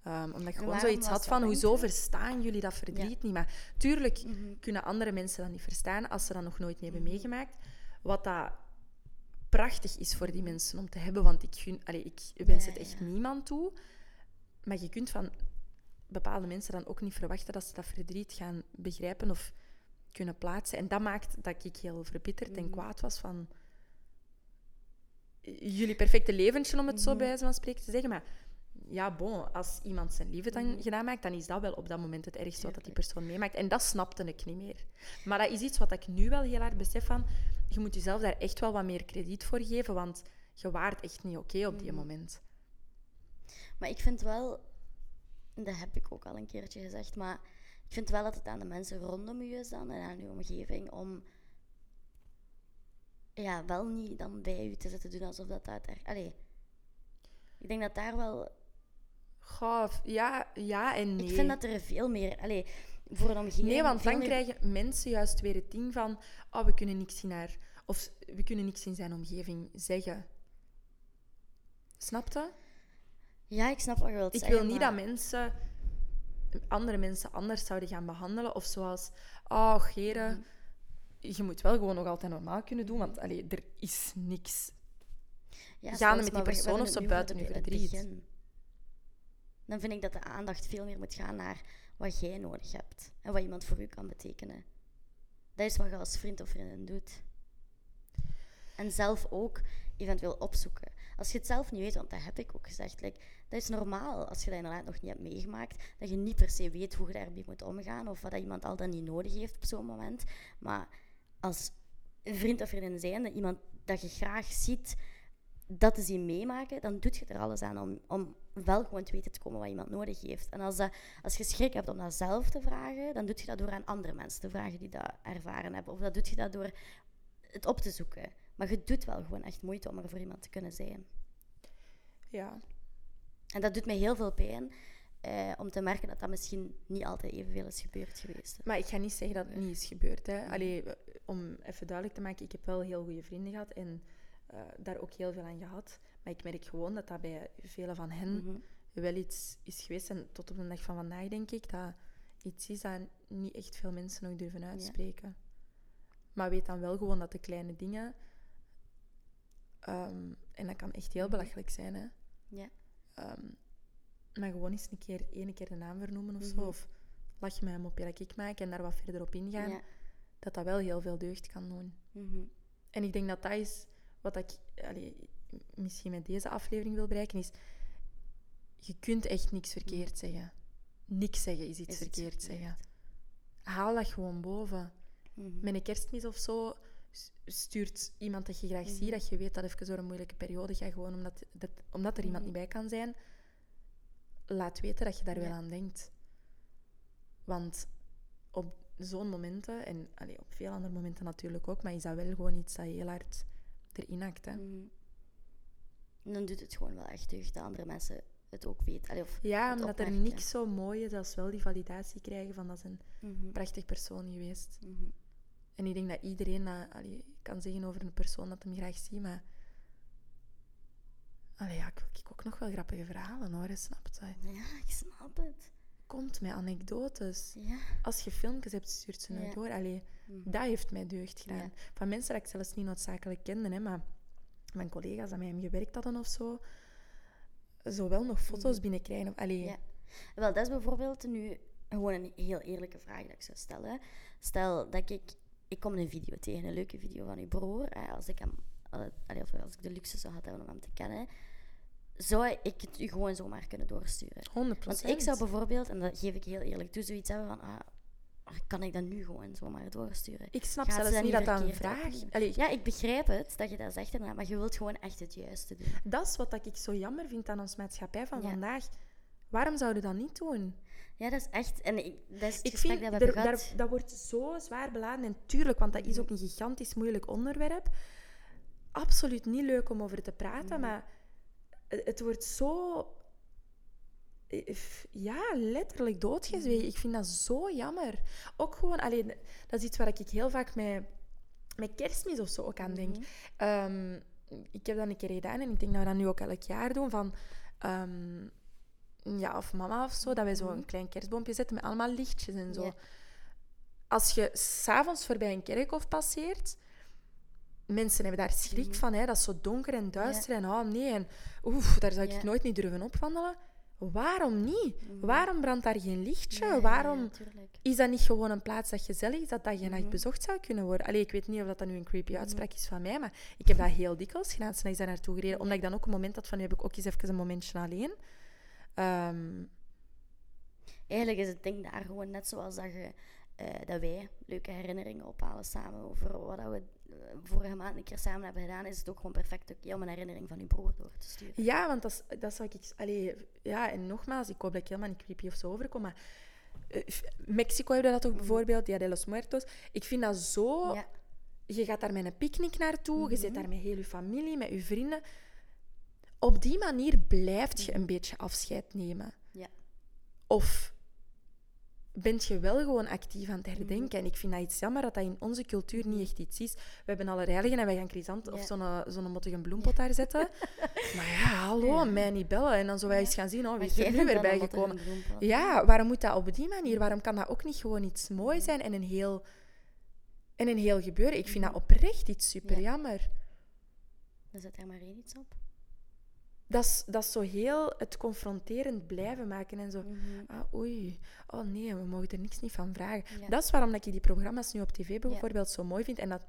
Um, omdat ik gewoon zoiets had van, hoezo verstaan jullie dat verdriet niet? Maar tuurlijk mm-hmm. kunnen andere mensen dat niet verstaan als ze dat nog nooit niet hebben mm-hmm. meegemaakt. Wat dat prachtig is voor die mensen om te hebben, want ik, gun, allez, ik wens het echt niemand toe. Maar je kunt van bepaalde mensen dan ook niet verwachten dat ze dat verdriet gaan begrijpen of kunnen plaatsen. En dat maakt dat ik heel verbitterd en mm. kwaad was van jullie perfecte leventje, om het zo mm-hmm. bij wijze van spreken te zeggen. Maar ja, bon, als iemand zijn liefde dan mm-hmm. gedaan maakt, dan is dat wel op dat moment het ergste wat dat die persoon meemaakt. En dat snapte ik niet meer. Maar dat is iets wat ik nu wel heel hard besef van, je moet jezelf daar echt wel wat meer krediet voor geven, want je waart echt niet oké op die moment. Maar ik vind wel, dat heb ik ook al een keertje gezegd, maar ik vind wel dat het aan de mensen rondom u is dan en aan uw omgeving om ja, wel niet dan bij u te zitten doen alsof dat er... Allee, ik denk dat daar wel... Goh, ja, ja en nee. Ik vind dat er veel meer... Allee, voor een omgeving... Nee, want dan krijgen mensen juist weer het ding van... Oh, we kunnen niks in haar... Of we kunnen niks in zijn omgeving zeggen. Snapte? Ja, ik snap wat je wilt ik zeggen. Ik wil niet dat mensen andere mensen anders zouden gaan behandelen. Of zoals, oh, Gere, mhm. je moet wel gewoon nog altijd normaal kunnen doen, want allee, er is niks ja, gaande met die persoon of zo buiten je verdriet. Dan vind ik dat de aandacht veel meer moet gaan naar wat jij nodig hebt en wat iemand voor u kan betekenen. Dat is wat je als vriend of vriendin doet. En zelf ook eventueel opzoeken. Als je het zelf niet weet, want dat heb ik ook gezegd, dat is normaal als je dat inderdaad nog niet hebt meegemaakt, dat je niet per se weet hoe je daarmee moet omgaan of wat dat iemand al dan niet nodig heeft op zo'n moment. Maar als vriend of vriendin zijnde, iemand dat je graag ziet, dat te zien meemaken, dan doet je er alles aan om, om wel gewoon te weten te komen wat iemand nodig heeft. En als, dat, als je schrik hebt om dat zelf te vragen, dan doe je dat door aan andere mensen te vragen die dat ervaren hebben. Of dat doe je dat door het op te zoeken. Maar je doet wel gewoon echt moeite om er voor iemand te kunnen zijn. Ja. En dat doet mij heel veel pijn. Eh, om te merken dat dat misschien niet altijd evenveel is gebeurd geweest. Maar ik ga niet zeggen dat het niet is gebeurd. Hè. Allee, om even duidelijk te maken, ik heb wel heel goede vrienden gehad. En uh, daar ook heel veel aan gehad. Maar ik merk gewoon dat dat bij vele van hen mhm. wel iets is geweest. En tot op de dag van vandaag denk ik dat iets is dat niet echt veel mensen nog durven uitspreken. Maar weet dan wel gewoon dat de kleine dingen... Ehm, en dat kan echt heel mhm. belachelijk zijn, hè. Ja. Ehm, maar gewoon eens een keer, ene keer de naam vernoemen of zo. Mhm. Of lach je mij een mopje dat ik maak en daar wat verder op ingaan. Dat dat wel heel veel deugd kan doen. Mm En ik denk dat dat is wat ik misschien met deze aflevering wil bereiken. Is, je kunt echt niks verkeerd mhm. zeggen. Niks zeggen is iets verkeerd zeggen. Haal dat gewoon boven. Met een kerstmis of zo stuurt iemand dat je graag ziet, dat je weet dat even door een moeilijke periode gaat, gewoon omdat, dat, omdat er iemand niet bij kan zijn laat weten dat je daar wel aan denkt. Want op zo'n momenten, en allee, op veel andere momenten natuurlijk ook, maar is dat wel gewoon iets dat heel hard erin hakt. Hè? Mhm. En dan doet het gewoon wel echt deugd dat andere mensen het ook weten. Allee, of ja, omdat er niks zo mooi is als wel die validatie krijgen van dat is een mm prachtig persoon geweest. Mhm. En ik denk dat iedereen dat, allee, kan zeggen over een persoon dat hem graag ziet, maar Allee, ja, ik wil ook nog wel grappige verhalen hoor, snap je? Ja, ik snap het. Komt met anekdotes. Ja. Als je filmpjes hebt, stuurt ze naar door. Allee, mm. dat heeft mij deugd gedaan. Van mensen dat ik zelfs niet noodzakelijk kende, hè, maar mijn collega's die met hem gewerkt hadden of zo, zo wel nog foto's mm. binnenkrijgen. Of, allee. Ja. Wel, dat is bijvoorbeeld nu gewoon een heel eerlijke vraag dat ik zou stellen. Stel dat ik... Ik kom een video tegen, een leuke video van uw broer. Als ik hem of als ik de luxe zou hebben om hem te kennen, zou ik het u gewoon zomaar kunnen doorsturen. 100%. Want ik zou bijvoorbeeld, en dat geef ik heel eerlijk toe, zoiets hebben van, ah, kan ik dat nu gewoon zomaar doorsturen? Ik snap zelfs niet dat dat een vraag is. Ja, ik begrijp het, dat je dat zegt inderdaad, maar je wilt gewoon echt het juiste doen. Dat is wat ik zo jammer vind aan ons maatschappij van vandaag. Waarom zouden we dat niet doen? Ja, dat is echt... En ik, dat is ik vind, dat, er, daar, dat wordt zo zwaar beladen. En tuurlijk, want dat is ook een gigantisch moeilijk onderwerp absoluut niet leuk om over te praten, maar het wordt zo. Ja, letterlijk doodgezwegen. Mhm. Ik vind dat zo jammer. Ook gewoon, alleen, dat is iets waar ik heel vaak met, met kerstmis of zo ook aan denk. Mhm. Ehm, ik heb dat een keer gedaan en ik denk dat we dat nu ook elk jaar doen. Van, um, ja, of mama of zo, dat wij zo een klein kerstboompje zetten met allemaal lichtjes en zo. Als je s'avonds voorbij een kerkhof passeert, mensen hebben daar schrik mhm. van. Hè? Dat is zo donker en duister. En oh nee, en oef, daar zou ik nooit niet durven opwandelen. Waarom niet? Mhm. Waarom brandt daar geen lichtje? Waarom is dat niet gewoon een plaats dat gezellig is, dat dat nacht mhm. bezocht zou kunnen worden? Allee, ik weet niet of dat, dat nu een creepy uitspraak is van mij, maar ik heb dat heel dikwijls gedaan. Toen ik daar naartoe gereden, omdat ik dan ook een moment had van, nu heb ik ook eens even een momentje alleen. Um... Eigenlijk is het ding daar gewoon net zoals dat, je, uh, dat wij leuke herinneringen ophalen samen over wat we eh, vorige maand een keer samen hebben gedaan, is het ook gewoon perfect om een herinnering van uw broer door te sturen. Ja, want dat, dat zou ik... Allee, ja, en nogmaals, ik hoop dat ik helemaal niet creepy of zo overkom, maar... Uh, Mexico hebben dat toch mm. bijvoorbeeld, Dia de los Muertos. Ik vind dat zo... Ja. Je gaat daar met een picknick naartoe, je zit mhm. daar met heel je familie, met je vrienden. Op die manier blijft je een mhm. beetje afscheid nemen. Ja. Of bent je wel gewoon actief aan het herdenken. Mhm. En ik vind dat iets jammer dat dat in onze cultuur niet echt iets is. We hebben alle heiligen en wij gaan crisant of zo'n zo'n mottige bloempot daar zetten. maar ja, hallo, mij niet bellen. En dan zullen wij eens gaan zien, oh, wie is er nu weer bijgekomen? Ja, waarom moet dat op die manier? Waarom kan dat ook niet gewoon iets moois zijn en een heel, en een heel gebeuren? Ik vind dat mhm. oprecht iets super jammer. Dan zet er maar één iets op dat is, dat is zo heel het confronterend blijven maken en zo. Mm ah, oei, oh nee, we mogen er niks niet van vragen. Dat is waarom dat ik die programma's nu op tv bijvoorbeeld zo mooi vind. En dat,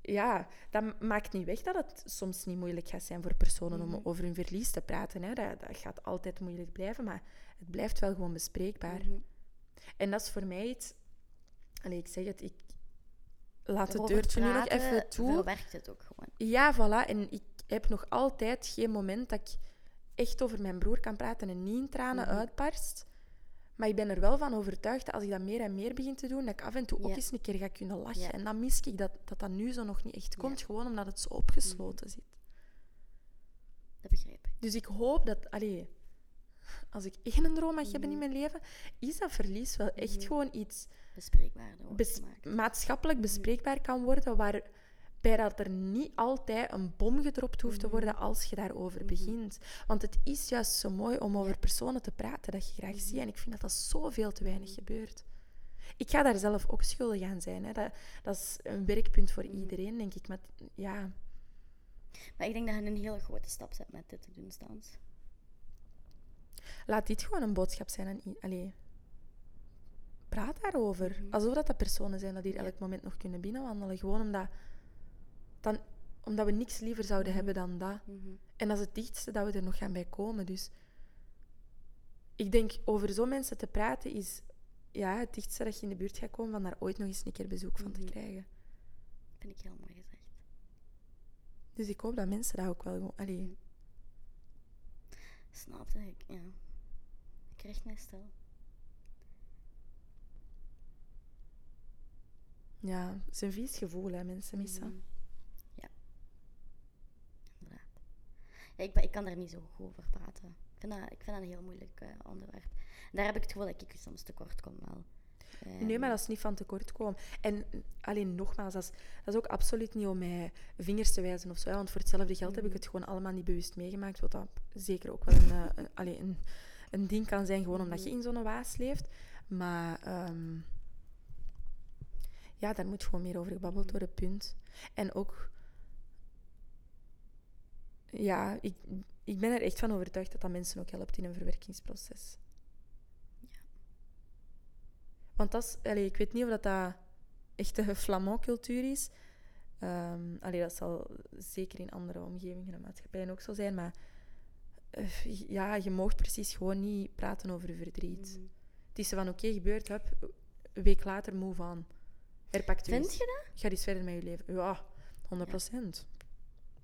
ja, dat maakt niet weg dat het soms niet moeilijk gaat zijn voor personen om mhm. over hun verlies te praten. Hè. Dat, dat gaat altijd moeilijk blijven, maar het blijft wel gewoon bespreekbaar. Mhm. En dat is voor mij iets... Allee, ik zeg het, ik laat het deurtje nu nog even toe. werkt het ook gewoon. Ja, voilà. En ik heb nog altijd geen moment dat ik echt over mijn broer kan praten en niet in tranen mm uitbarst. Maar ik ben er wel van overtuigd dat als ik dat meer en meer begin te doen, dat ik af en toe ook eens een keer ga kunnen lachen. En dan mis ik dat, dat dat nu zo nog niet echt komt, gewoon omdat het zo opgesloten mhm. zit. Dat begrijp ik. Dus ik hoop dat, allee, als ik één droom mag hebben in mhm. mijn leven, is dat verlies wel echt mhm. gewoon iets bespreekbaar maatschappelijk bespreekbaar kan worden, waar bij dat er niet altijd een bom gedropt hoeft te worden mhm. als je daarover mhm. begint. Want het is juist zo mooi om over personen te praten dat je graag ziet. En ik vind dat dat zoveel te weinig gebeurt. Ik ga daar zelf ook schuldig aan zijn. Hè. Dat, dat is een werkpunt voor iedereen, denk ik. Maar ja... Maar ik denk dat je een hele grote stap zet met dit te doen, Stans. Laat dit gewoon een boodschap zijn aan... Allee, praat daarover. Alsof dat, dat personen zijn die elk moment nog kunnen binnenwandelen. Gewoon omdat, dan, omdat we niks liever zouden mhm. hebben dan dat. Mhm. En dat is het dichtste dat we er nog gaan bij komen. Dus ik denk, over zo mensen te praten is ja, het dichtste dat je in de buurt gaat komen van daar ooit nog eens een keer bezoek van te mhm. krijgen. Vind ik heel mooi gezegd. Dus ik hoop dat mensen dat ook wel gewoon... Allee. Snapte ik, ja. Ik krijg mij stil. Ja, het is een vies gevoel, hè, mensen missen. Mhm. Ja. Inderdaad. Ja, ik, ik kan daar niet zo goed over praten. Ik vind dat, ik vind dat een heel moeilijk uh, onderwerp. daar heb ik het gevoel dat ik soms tekort kom wel. Nee, maar dat is niet van tekort komen. En alleen nogmaals, dat is, dat is ook absoluut niet om mij vingers te wijzen of zo. Want voor hetzelfde geld heb ik mhm. het gewoon allemaal niet bewust meegemaakt. Wat dat zeker ook wel een, uh, een, een, een, ding kan zijn, gewoon omdat je mhm. in zo'n waas leeft. Maar um, ja, daar moet gewoon meer over gebabbeld worden, punt. En ook, ja, ik, ik ben er echt van overtuigd dat dat mensen ook helpt in een verwerkingsproces. Ja. Want dat is, allez, ik weet niet of dat, dat echt een Flamand-cultuur is. Um, dat zal zeker in andere omgevingen en maatschappijen ook zo zijn, maar uh, ja, je mag precies gewoon niet praten over verdriet. Mm. Het is van oké, gebeurd, heb, een week later move on. Herpakt Vind je dat? Ga eens verder met je leven. Ja, 100 procent.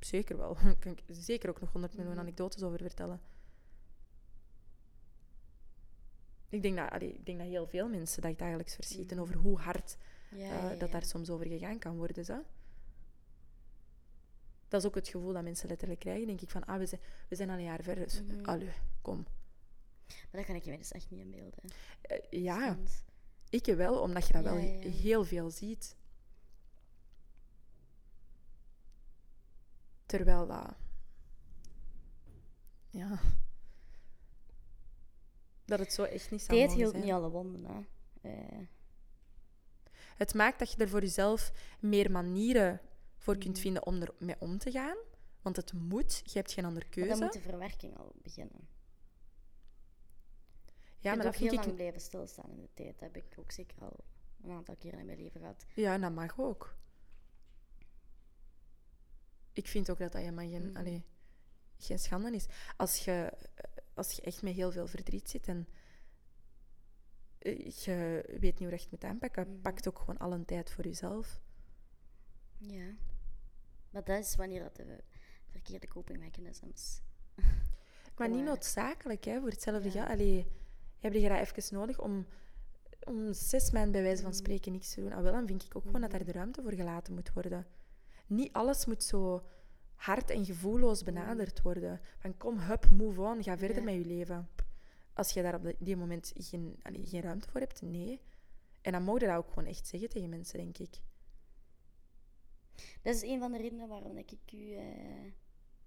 Zeker wel. kan ik zeker ook nog 100 miljoen mhm. anekdotes over vertellen. Ik denk dat, allee, ik denk dat heel veel mensen dat dagelijks verschieten mhm. over hoe hard uh, dat daar soms over gegaan kan worden. Zo. Dat is ook het gevoel dat mensen letterlijk krijgen. Denk ik van, ah, we zijn, we zijn al een jaar verder. Dus, mm allee, kom. Maar dat kan ik je dus echt niet inbeelden. Uh, ja. Ik wel, omdat je dat wel heel veel ziet. Terwijl dat... Ja... Dat het zo echt niet zou Dit hield niet alle wonden, hè. Uh. Het maakt dat je er voor jezelf meer manieren voor kunt mhm. vinden om ermee om te gaan. Want het moet, je hebt geen andere keuze. Maar dan moet de verwerking al beginnen. Ja, maar dat heel lang blijven stilstaan in de tijd. Dat heb ik ook zeker al een aantal keren in mijn leven gehad. Ja, en dat mag ook. Ik vind ook dat dat helemaal geen, mm. geen schande is. Als je, als je echt met heel veel verdriet zit en eh, je weet niet hoe je echt moet aanpakken, mm. pak het ook gewoon al een tijd voor jezelf. Ja. Maar dat is wanneer dat de verkeerde copingmechanisms... Maar niet noodzakelijk, hè, voor hetzelfde ja. geld heb je dat even nodig om, om zes maanden bij wijze van spreken niks te doen. Ah, wel, dan vind ik ook gewoon dat daar de ruimte voor gelaten moet worden. Niet alles moet zo hard en gevoelloos benaderd worden. Van kom, hup, move on, ga verder met je leven. Als je daar op die moment geen, geen ruimte voor hebt, nee. En dan moet je dat ook gewoon echt zeggen tegen mensen, denk ik. Dat is een van de redenen waarom ik u... Uh...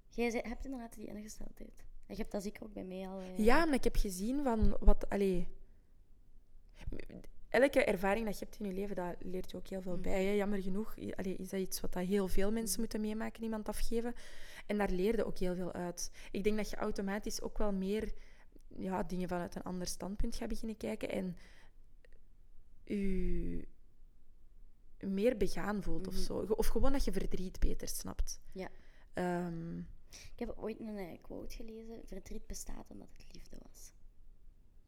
Jij hebt inderdaad die ingesteldheid. Je hebt dat zeker ook bij mij al. Eh, ja, maar ik heb gezien van wat. Allee, elke ervaring dat je hebt in je leven, dat leert je ook heel veel bij. Jammer genoeg allee, is dat iets wat dat heel veel mensen mm. moeten meemaken, iemand afgeven. En daar leer je ook heel veel uit. Ik denk dat je automatisch ook wel meer ja, dingen vanuit een ander standpunt gaat beginnen kijken. En je meer begaan voelt of mm-hmm. zo. Of gewoon dat je verdriet beter snapt. Ja. Um, ik heb ooit een uh, quote gelezen: verdriet bestaat omdat het liefde was.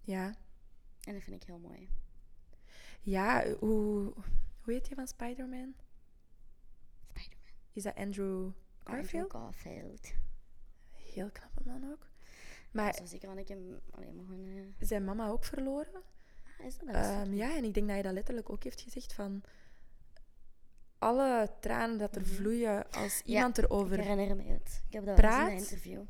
Ja. En dat vind ik heel mooi. Ja, hoe, hoe heet je van Spider-Man? Spider-Man. Is dat Andrew Garfield? Andrew Garfield. Heel knappe man ook. Maar ja, zeker ik hem alleen maar gewoon... Uh... Zijn mama ook verloren? Ah, is dat, um, ja, en ik denk dat hij dat letterlijk ook heeft gezegd van alle tranen dat er mhm. vloeien als iemand erover ik herinner me het. Ik heb dat praat, in een interview.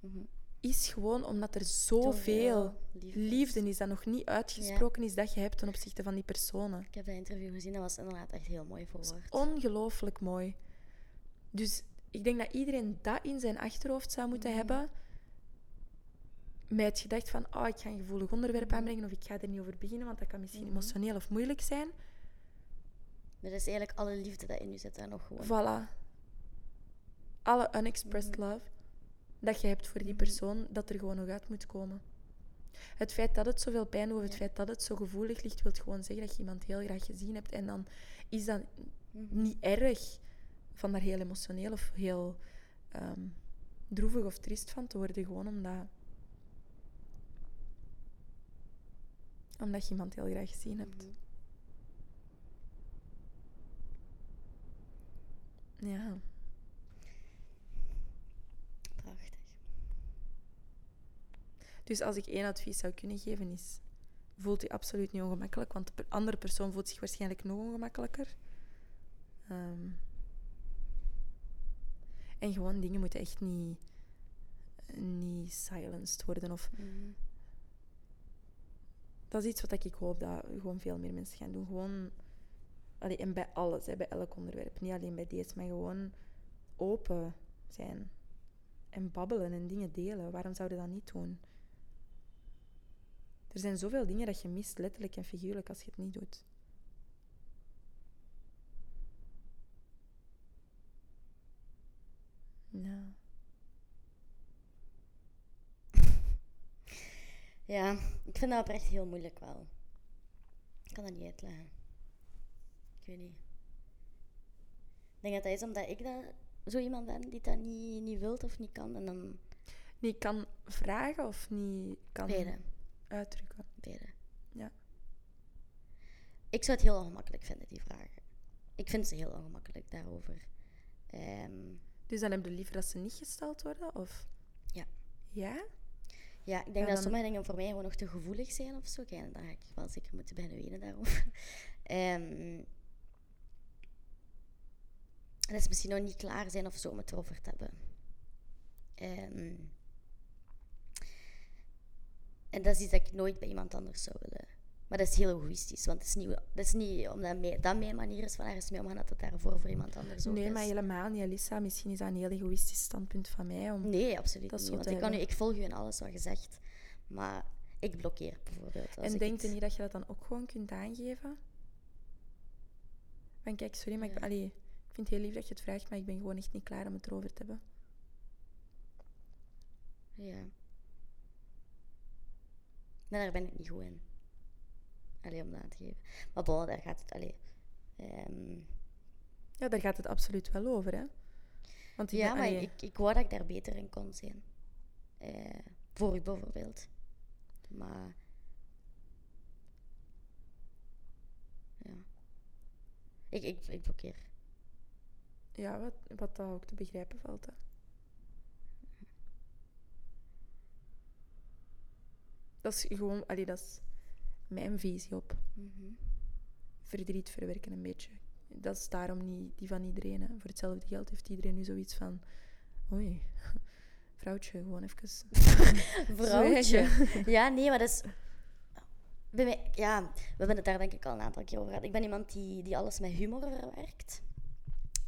Mhm. Is gewoon omdat er zoveel liefde is dat nog niet uitgesproken is dat je hebt ten opzichte van die personen. Ik heb dat interview gezien, dat was inderdaad echt heel mooi verwoord. Ongelooflijk mooi. Dus ik denk dat iedereen dat in zijn achterhoofd zou moeten mhm. hebben. Met het gedacht van, oh, ik ga een gevoelig onderwerp mhm. aanbrengen of ik ga er niet over beginnen, want dat kan misschien mhm. emotioneel of moeilijk zijn. Dat is eigenlijk alle liefde dat in je zit daar nog gewoon. Voilà. Alle unexpressed love dat je hebt voor die persoon, dat er gewoon nog uit moet komen. Het feit dat het zoveel pijn doet, het feit dat het zo gevoelig ligt, wil gewoon zeggen dat je iemand heel graag gezien hebt. En dan is dat niet erg van daar heel emotioneel of heel ehm, droevig of triest van te worden. Gewoon omdat, omdat je iemand heel graag gezien hebt. Mhm. Ja. Prachtig. Dus als ik één advies zou kunnen geven is... Voelt u absoluut niet ongemakkelijk, want de andere persoon voelt zich waarschijnlijk nog ongemakkelijker. Um, en gewoon dingen moeten echt niet, niet silenced worden. Of, mhm. Dat is iets wat ik hoop dat gewoon veel meer mensen gaan doen. Gewoon, allee, en bij alles, hè, bij elk onderwerp. Niet alleen bij deze, maar gewoon open zijn. En babbelen en dingen delen. Waarom zouden dat niet doen? Er zijn zoveel dingen dat je mist, letterlijk en figuurlijk, als je het niet doet. Ja. ja, ik vind dat oprecht heel moeilijk wel. Ik kan dat niet uitleggen. Ik weet niet. Ik denk dat dat is omdat ik dat, zo iemand ben die dat niet, niet wilt of niet kan. En dan... Niet kan vragen of niet kan. Uitdrukken? Beide. Ja. Ik zou het heel ongemakkelijk vinden, die vragen. Ik vind ze heel ongemakkelijk daarover. Um, dus dan heb je liever dat ze niet gesteld worden? Of? Ja. Ja? Ja, ik denk dat sommige dingen voor mij gewoon nog te gevoelig zijn of zo. Kijk, dan ga ik wel zeker moeten beginnen wenen daarover. um, en dat is misschien nog niet klaar zijn of zo om het erover te hebben. Um, en dat is iets dat ik nooit bij iemand anders zou willen maar dat is heel egoïstisch, want het is niet, dat is niet omdat mij, dat mijn manier is van ergens mee omgaan, dat het daarvoor voor iemand anders ook nee, is. maar helemaal niet, Alissa. Misschien is dat een heel egoïstisch standpunt van mij. Om nee, absoluut niet. Want ik, kan ik volg u in alles wat je zegt, maar ik blokkeer bijvoorbeeld. en denkt u niet dat je dat dan ook gewoon kunt aangeven? Van kijk, sorry, maar ik, allee, ik vind het heel lief dat je het vraagt, maar ik ben gewoon echt niet klaar om het erover te hebben. Ja. Nee, daar ben ik niet goed in. Allee, om dat te geven. Maar bon, daar gaat het... Allee, ehm, Ja, daar gaat het absoluut wel over, hè? Want ja, maar ik, ik wou dat ik daar beter in kon zijn. Uh, voor u bijvoorbeeld. Maar... Ja. Ik, ik, ik blokkeer. Ja, wat, wat dat ook te begrijpen valt, hè. Dat is gewoon... Allee, dat is mijn visie op. Mhm. Verdriet verwerken een beetje. Dat is daarom niet die van iedereen. Hè. Voor hetzelfde geld heeft iedereen nu zoiets van... Oei, vrouwtje, gewoon even... vrouwtje. ja, nee, maar dat is... ja, we hebben het daar denk ik al een aantal keer over gehad. Ik ben iemand die, die alles met humor werkt.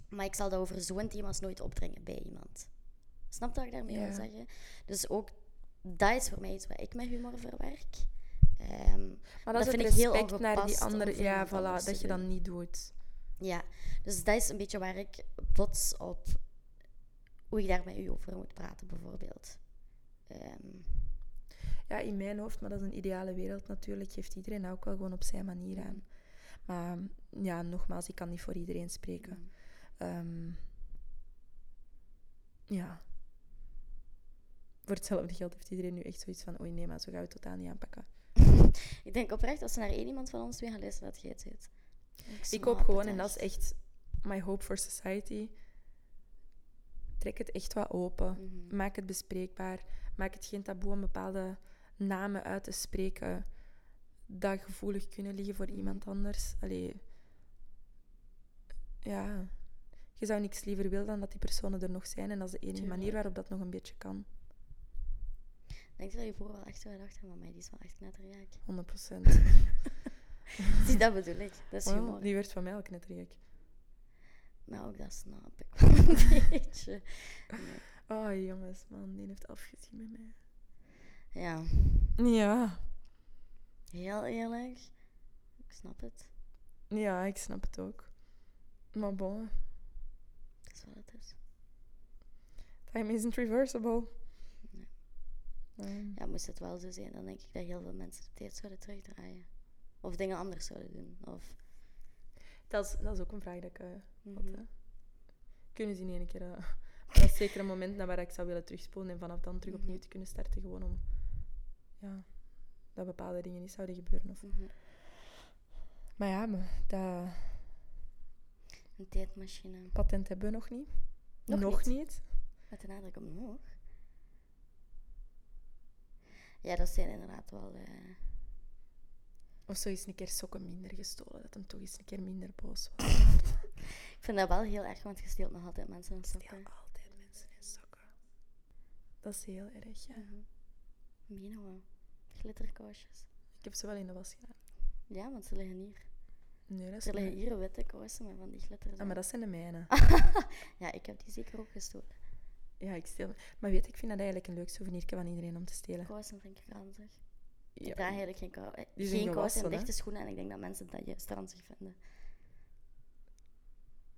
Maar ik zal dat over zo'n thema's nooit opdringen bij iemand. Snap wat ik daarmee wil zeggen? Dus ook dat is voor mij iets wat ik met humor verwerk. Um, maar dat, dat vind ik heel naar die andere, ja, voilà, dat je dan niet doet. Ja, dus dat is een beetje waar ik bots op hoe ik daar met u over moet praten, bijvoorbeeld. Um, ja, in mijn hoofd, maar dat is een ideale wereld natuurlijk, geeft iedereen ook wel gewoon op zijn manier aan. Mm. Maar ja, nogmaals, ik kan niet voor iedereen spreken. Mm. Um, ja. Voor hetzelfde geld heeft iedereen nu echt zoiets van: oei nee, maar zo gaan we het totaal niet aanpakken. ik denk oprecht, als er naar één iemand van ons twee gaan luisteren, dat jij het zit. Ik, ik hoop gewoon, en dat is echt my hope for society. Trek het echt wat open. Mhm. Maak het bespreekbaar. Maak het geen taboe om bepaalde namen uit te spreken dat gevoelig kunnen liggen voor mhm. iemand anders. Allee, ja, je zou niks liever willen dan dat die personen er nog zijn. En dat is de enige manier waarop dat nog een beetje kan. Denk je dat je voor wel echt zo gedacht maar mij die is wel echt knettergek. 100 procent. Zie, dat bedoel ik. Dat is oh, Die werd van mij al knettergek. Maar ook dat snap ik wel een beetje. Oh, jongens, man, die heeft afgezien met mij. Ja. Ja. Heel eerlijk. Ik snap het. Ja, ik snap het ook. Maar bon. Dat is wat het is. Time isn't reversible. Um. Ja, moest het wel zo zijn, dan denk ik dat heel veel mensen de tijd zouden terugdraaien. Of dingen anders zouden doen. Of... Dat, is, dat is ook een vraag dat ik uh, mm -hmm. had. Kunnen ze niet een keer... Uh, dat is zeker een moment naar waar ik zou willen terugspoelen en vanaf dan terug opnieuw te kunnen starten. Gewoon om... Ja, dat bepaalde dingen niet zouden gebeuren. Of... Mm -hmm. Maar ja, maar dat... Een tijdmachine. Patent hebben we nog niet. Nog, nog niet. niet. Met de nadruk op nog. Ja, dat zijn inderdaad wel... Uh... Of zo is een keer sokken minder gestolen. Dat hem toch eens een keer minder boos was. ik vind dat wel heel erg, want je steelt nog altijd mensen in sokken. Ik altijd mensen in sokken. Dat is heel erg, ja. Mm -hmm. wel. Glitterkousjes. Ik heb ze wel in de was gedaan. Ja, want ze liggen hier. Nee, dat is er liggen hier witte kousen met van die glitters. Ah, maar dat zijn de mijne. ja, ik heb die zeker ook gestolen. Ja, ik stel. Maar weet ik vind dat eigenlijk een leuk souvenir van iedereen om te stelen. Kousen vind ik ranzig. Ja. Ik draag eigenlijk geen, kou eh, geen kousen en dichte schoenen en ik denk dat mensen dat juist ranzig vinden.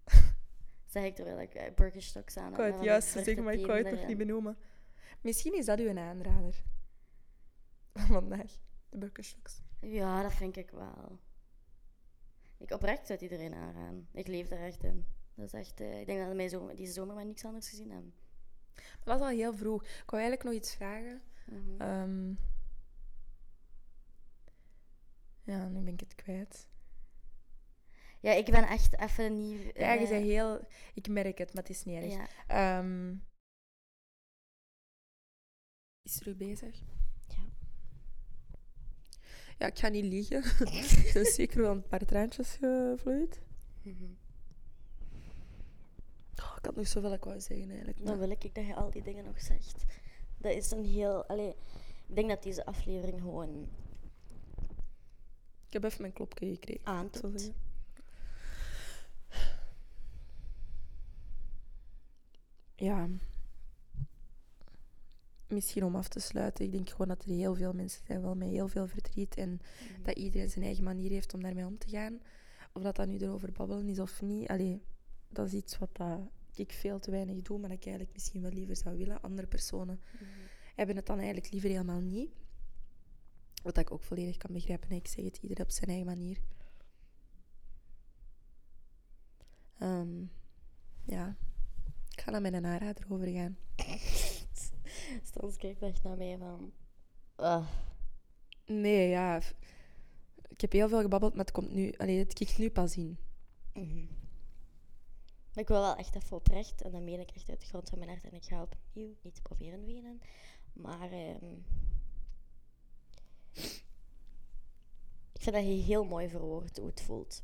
zeg ik terwijl ik uh, Birkenstocks aan heb. Ik juist zeg maar ik kan het nog niet benoemen. Misschien is dat uw aanrader. Vandaag, de Birkenstocks. Ja, dat vind ik wel. Ik oprecht zet iedereen aanraden. Ik leef er echt in. Dat is echt, uh, ik denk dat wij zo, deze zomer maar niks anders gezien hebben. Dat was al heel vroeg. Ik wou eigenlijk nog iets vragen. Mm -hmm. um, ja, nu ben ik het kwijt. Ja, ik ben echt even niet... Uh, ja, je bent heel... Ik merk het, maar het is niet erg. Ja. Um, is er u bezig? Ja. Ja, ik ga niet liegen. er is zeker wel een paar traantjes gevloeid. Mm -hmm. Oh, ik had nog zoveel ik wou zeggen eigenlijk. Maar... Dan wil ik dat je al die dingen nog zegt. Dat is een heel... Allee, ik denk dat deze aflevering gewoon... Ik heb even mijn klopje gekregen. Aantoont. Ja. Misschien om af te sluiten. Ik denk gewoon dat er heel veel mensen zijn wel met heel veel verdriet. En mm. dat iedereen zijn eigen manier heeft om daarmee om te gaan. Of dat dat nu erover babbelen is of niet. Allee, dat is iets wat dat ik veel te weinig doe, maar dat ik eigenlijk misschien wel liever zou willen. Andere personen mm. hebben het dan eigenlijk liever helemaal niet. Wat ik ook volledig kan begrijpen. Ik zeg het ieder op zijn eigen manier. Um, ja, ik ga naar mijn aanrader overgaan. Soms kijkt echt naar mij van... Uh. Nee, ja. Ik heb heel veel gebabbeld, maar het komt nu... Allee, het kikt nu pas in. Mm -hmm. Ik wil wel echt even oprecht, en dat meen ik echt uit de grond van mijn hart. En ik ga opnieuw niet proberen wenen. Maar um, ik vind dat je heel mooi verwoord hoe het voelt.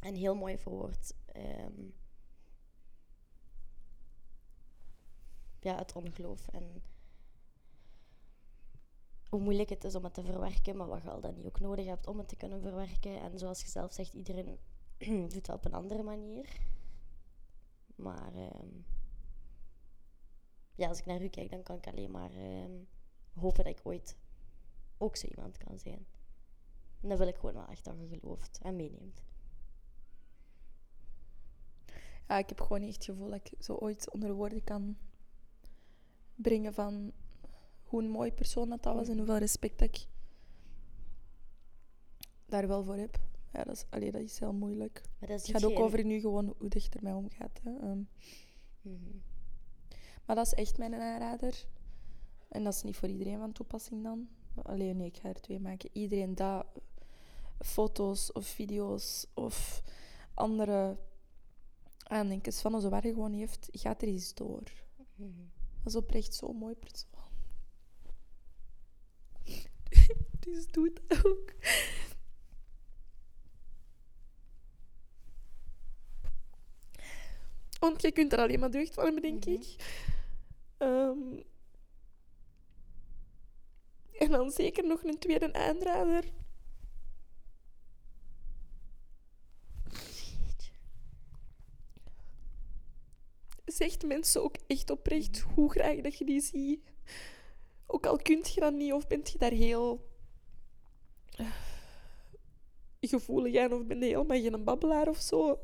En heel mooi verwoord um, ja, het ongeloof. En hoe moeilijk het is om het te verwerken, maar wat je al dan niet ook nodig hebt om het te kunnen verwerken. En zoals je zelf zegt, iedereen doet dat op een andere manier. Maar um, ja, als ik naar u kijk, dan kan ik alleen maar um, hopen dat ik ooit ook zo iemand kan zijn. En dan wil ik gewoon wel echt dat je gelooft en meeneemt. Ja, ik heb gewoon echt het gevoel dat ik zo ooit onder woorden kan brengen van hoe een mooi persoon dat, dat was en hoeveel respect dat ik daar wel voor heb. Ja, dat is, allee, dat is heel moeilijk. Maar dat het gaat ook over nu gewoon hoe dicht er mij omgaat. Hè. Um. Mm -hmm. Maar dat is echt mijn aanrader. En dat is niet voor iedereen van toepassing dan. Alleen nee, ik ga er twee maken. Iedereen dat foto's of video's of andere aandenkens van onze waar gewoon heeft, gaat er eens door. -hmm. Dat is oprecht zo'n mooi persoon. dus doe het ook. Want je kunt er alleen maar deugd van hebben, denk mm -hmm. ik. Um, en dan zeker nog een tweede aanrader. zegt mensen ook echt oprecht hoe graag dat je die ziet. Ook al kunt je dat niet of bent je daar heel gevoelig aan of ben je helemaal geen babbelaar of zo.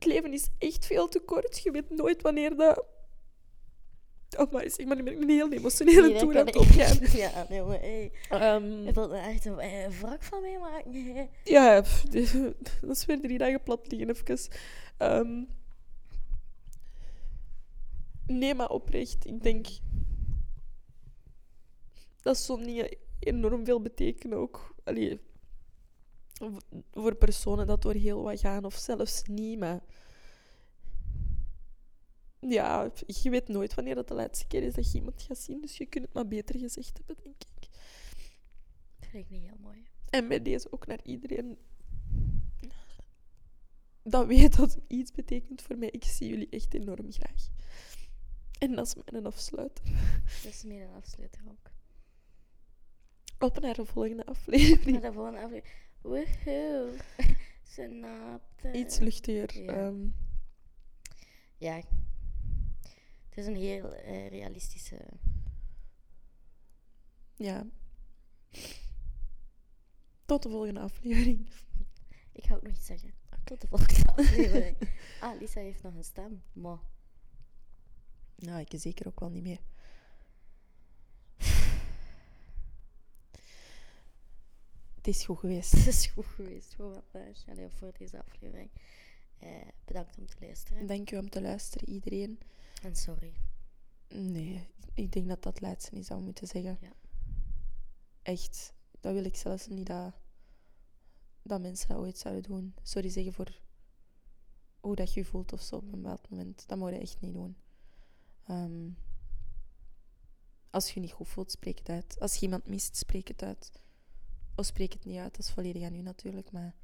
Het leven is echt veel te kort. Je weet nooit wanneer dat... Oh, maar zeg maar, nu ben ik een heel emotionele Nee, toer aan het opgaan. Ja, nee, maar hey. Ehm, Je wilt er echt een eh, wrak van mij maken. Ja, pff, dat is weer drie dagen plat liggen, even. Ehm, nee, maar oprecht, ik denk dat zo'n dingen enorm veel betekenen ook. Allee, voor personen dat door heel wat gaan, of zelfs niet, maar... Ja, je weet nooit wanneer dat de laatste keer is dat je iemand gaat zien, dus je kunt het maar beter gezegd hebben, denk ik. Dat vind ik niet heel mooi. En bij deze ook naar iedereen dat weet dat het iets betekent voor mij. Ik zie jullie echt enorm graag. En dat is mijn afsluiter. Dat is een afsluiter ook. Op naar de volgende aflevering. Maar de volgende aflevering. Woehoe. Snapte. Iets luchtiger. Ja. ehm, Ja. Het is een heel eh, realistische... ja. Tot de volgende aflevering. Ik ga ook nog iets zeggen. Tot de volgende aflevering. Ah, Lisa heeft nog een stem. Maar Nou, ik zeker ook wel niet meer. Het is goed geweest. het is goed geweest voor vandaag. Allee, voor deze aflevering. Eh, bedankt om te luisteren. Dank u om te luisteren, iedereen. En sorry. Nee, ik denk dat dat het laatste is dat we moeten zeggen. Ja. Echt, dat wil ik zelfs niet dat, dat mensen dat ooit zouden doen. Sorry zeggen voor hoe dat je je voelt of zo op een bepaald moment. Dat moet je echt niet doen. Ehm, als je je niet goed voelt, spreek het uit. Als je iemand mist, spreek het uit. Of spreek het niet uit, dat is volledig aan u natuurlijk. Maar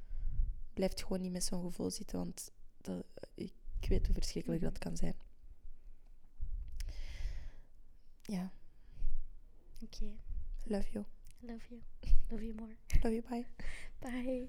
blijf gewoon niet met zo'n gevoel zitten, want dat, ik weet hoe verschrikkelijk dat kan zijn. Ja, Oké. love you. Love you. Love you more. Love you, bye. Bye.